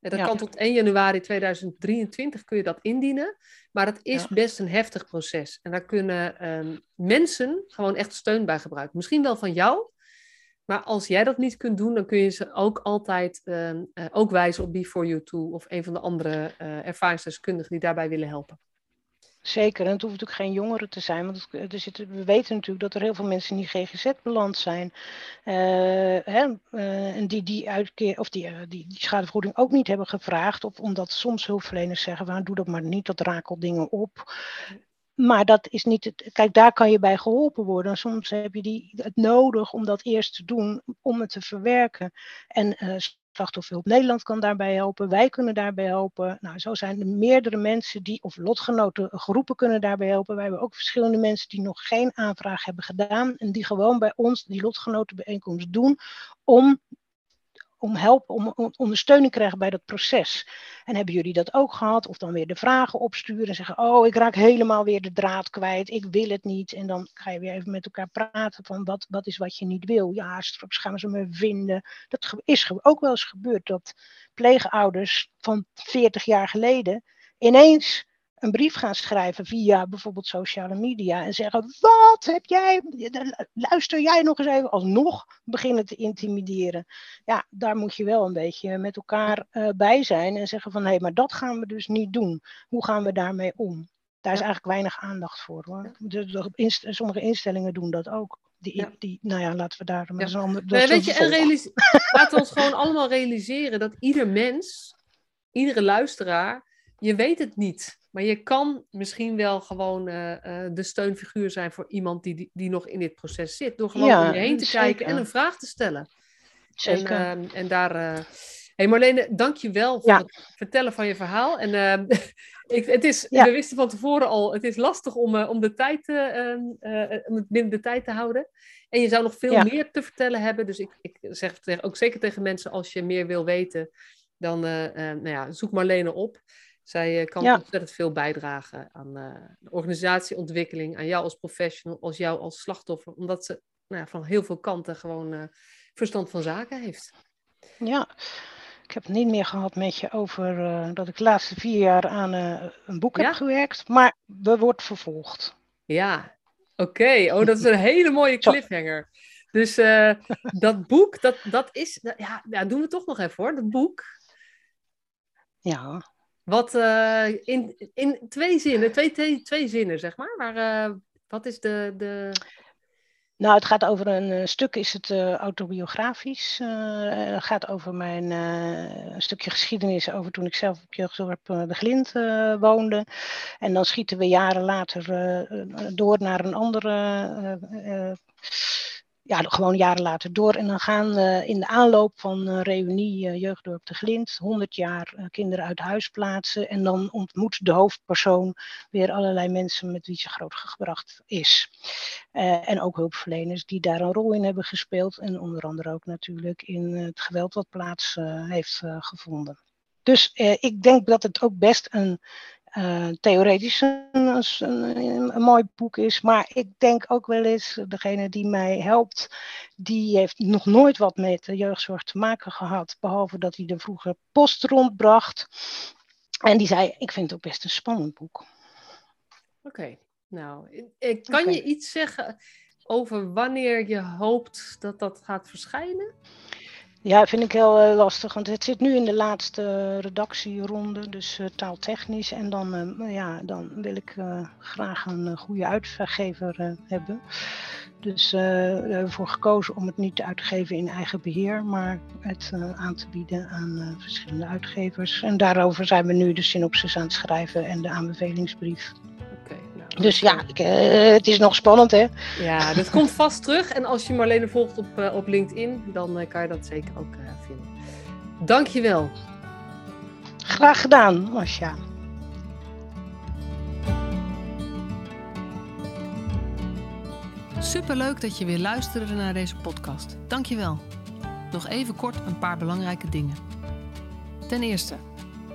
Dat kan tot 1 januari 2023 kun je dat indienen. Maar dat is best een heftig proces. En daar kunnen ehm, mensen gewoon echt steun bij gebruiken. Misschien wel van jou. Maar als jij dat niet kunt doen, dan kun je ze ook altijd uh, uh, ook wijzen op Before You Too of een van de andere uh, ervaringsdeskundigen die daarbij willen helpen. Zeker, en het hoeft natuurlijk geen jongeren te zijn, want het, er we weten natuurlijk dat er heel veel mensen in die GGZ beland zijn. Uh, hè, uh, en die die uitkeer, of die, uh, die, schadevergoeding ook niet hebben gevraagd. Of omdat soms hulpverleners zeggen, van, doe dat maar niet, dat rakelt dingen op. Maar dat is niet het. Kijk, daar kan je bij geholpen worden. Soms heb je die, het nodig om dat eerst te doen, om het te verwerken. En Slachtofferhulp Nederland kan daarbij helpen. Wij kunnen daarbij helpen. Nou, zo zijn er meerdere mensen die, of lotgenoten, groepen kunnen daarbij helpen. Wij hebben ook verschillende mensen die nog geen aanvraag hebben gedaan. En die gewoon bij ons die lotgenotenbijeenkomst doen. Om om help, om, ondersteuning krijgen bij dat proces. En hebben jullie dat ook gehad? Of dan weer de vragen opsturen en zeggen: Oh, ik raak helemaal weer de draad kwijt, ik wil het niet. En dan ga je weer even met elkaar praten van wat, wat is wat je niet wil. Ja, straks gaan ze me vinden. Dat is ook wel eens gebeurd dat pleegouders van 40 jaar geleden ineens een brief gaan schrijven via bijvoorbeeld sociale media en zeggen: Wat heb jij? Luister jij nog eens even alsnog beginnen te intimideren? Ja, daar moet je wel een beetje met elkaar uh, bij zijn en zeggen: van hé, hey, maar dat gaan we dus niet doen. Hoe gaan we daarmee om? Daar is eigenlijk weinig aandacht voor hoor. De, inst sommige instellingen doen dat ook. Die, ja. die, nou ja, laten we daar maar ja. ander, nee, weet je, en *laughs* laten we ons gewoon allemaal realiseren dat ieder mens, iedere luisteraar, je weet het niet. Maar je kan misschien wel gewoon uh, uh, de steunfiguur zijn voor iemand die, die, die, nog in dit proces zit. Door gewoon ja, om je heen te zeker. kijken en een vraag te stellen. Zeker. En, uh, en daar. Hé hey Marlene, dank je wel voor ja. het vertellen van je verhaal. En ehm, *laughs* ik, het is, ja. we wisten van tevoren al, het is lastig om, om, de tijd, ehm, om het binnen de tijd te houden. En je zou nog veel meer te vertellen hebben. Dus ik, ik zeg ook zeker tegen mensen, als je meer wil weten, dan nou ja, zoek Marlene op. Zij eh, kan ja. ontzettend veel bijdragen aan uh, de organisatieontwikkeling, aan jou als professional, als jou als slachtoffer, omdat ze nou ja, van heel veel kanten gewoon uh, verstand van zaken heeft. Ja, ik heb het niet meer gehad met je over uh, dat ik de laatste vier jaar aan een boek ja? heb gewerkt, maar we wordt vervolgd. Ja, oké. Oh, dat is een hele mooie cliffhanger. Dus dat boek, dat, dat is, ja, ja, doen we toch nog even hoor, dat boek. Ja. Wat uh, in, in twee zinnen, twee, twee, twee zinnen zeg maar. Maar uh, wat is de, de. Nou, het gaat over een uh, stuk, is het autobiografisch. Het gaat over mijn een stukje geschiedenis over toen ik zelf op jeugdzorg De Glind woonde. En dan schieten we jaren later door naar een andere ja, gewoon jaren later door. En dan gaan in de aanloop van uh, reunie uh, Jeugddorp de Glint 100 jaar uh, kinderen uit huis plaatsen. En dan ontmoet de hoofdpersoon weer allerlei mensen met wie ze grootgebracht is. en ook hulpverleners die daar een rol in hebben gespeeld. En onder andere ook natuurlijk in het geweld wat plaats heeft gevonden. Dus ik denk dat het ook best een uh, theoretisch een, een, een, mooi boek is. Maar ik denk ook wel eens, degene die mij helpt, die heeft nog nooit wat met de jeugdzorg te maken gehad. Behalve dat hij de vroege post rondbracht. En die zei, ik vind het ook best een spannend boek. Oké, nou, ik, kan je iets zeggen over wanneer je hoopt dat dat gaat verschijnen? Ja, vind ik heel uh, lastig, want het zit nu in de laatste redactieronde, dus uh, taaltechnisch. En dan, uh, ja, dan wil ik graag een goede uitgever hebben. Dus ervoor gekozen om het niet te geven in eigen beheer, maar het aan te bieden aan verschillende uitgevers. En daarover zijn we nu de synopsis aan het schrijven en de aanbevelingsbrief. Dus ja, ik, uh, het is nog spannend, hè? Ja, dat komt vast terug. En als je Marlene volgt op, uh, op LinkedIn, dan uh, kan je dat zeker ook vinden. Dankjewel. Graag gedaan, Masja. Superleuk dat je weer luisterde naar deze podcast. Dankjewel. Nog even kort een paar belangrijke dingen. Ten eerste,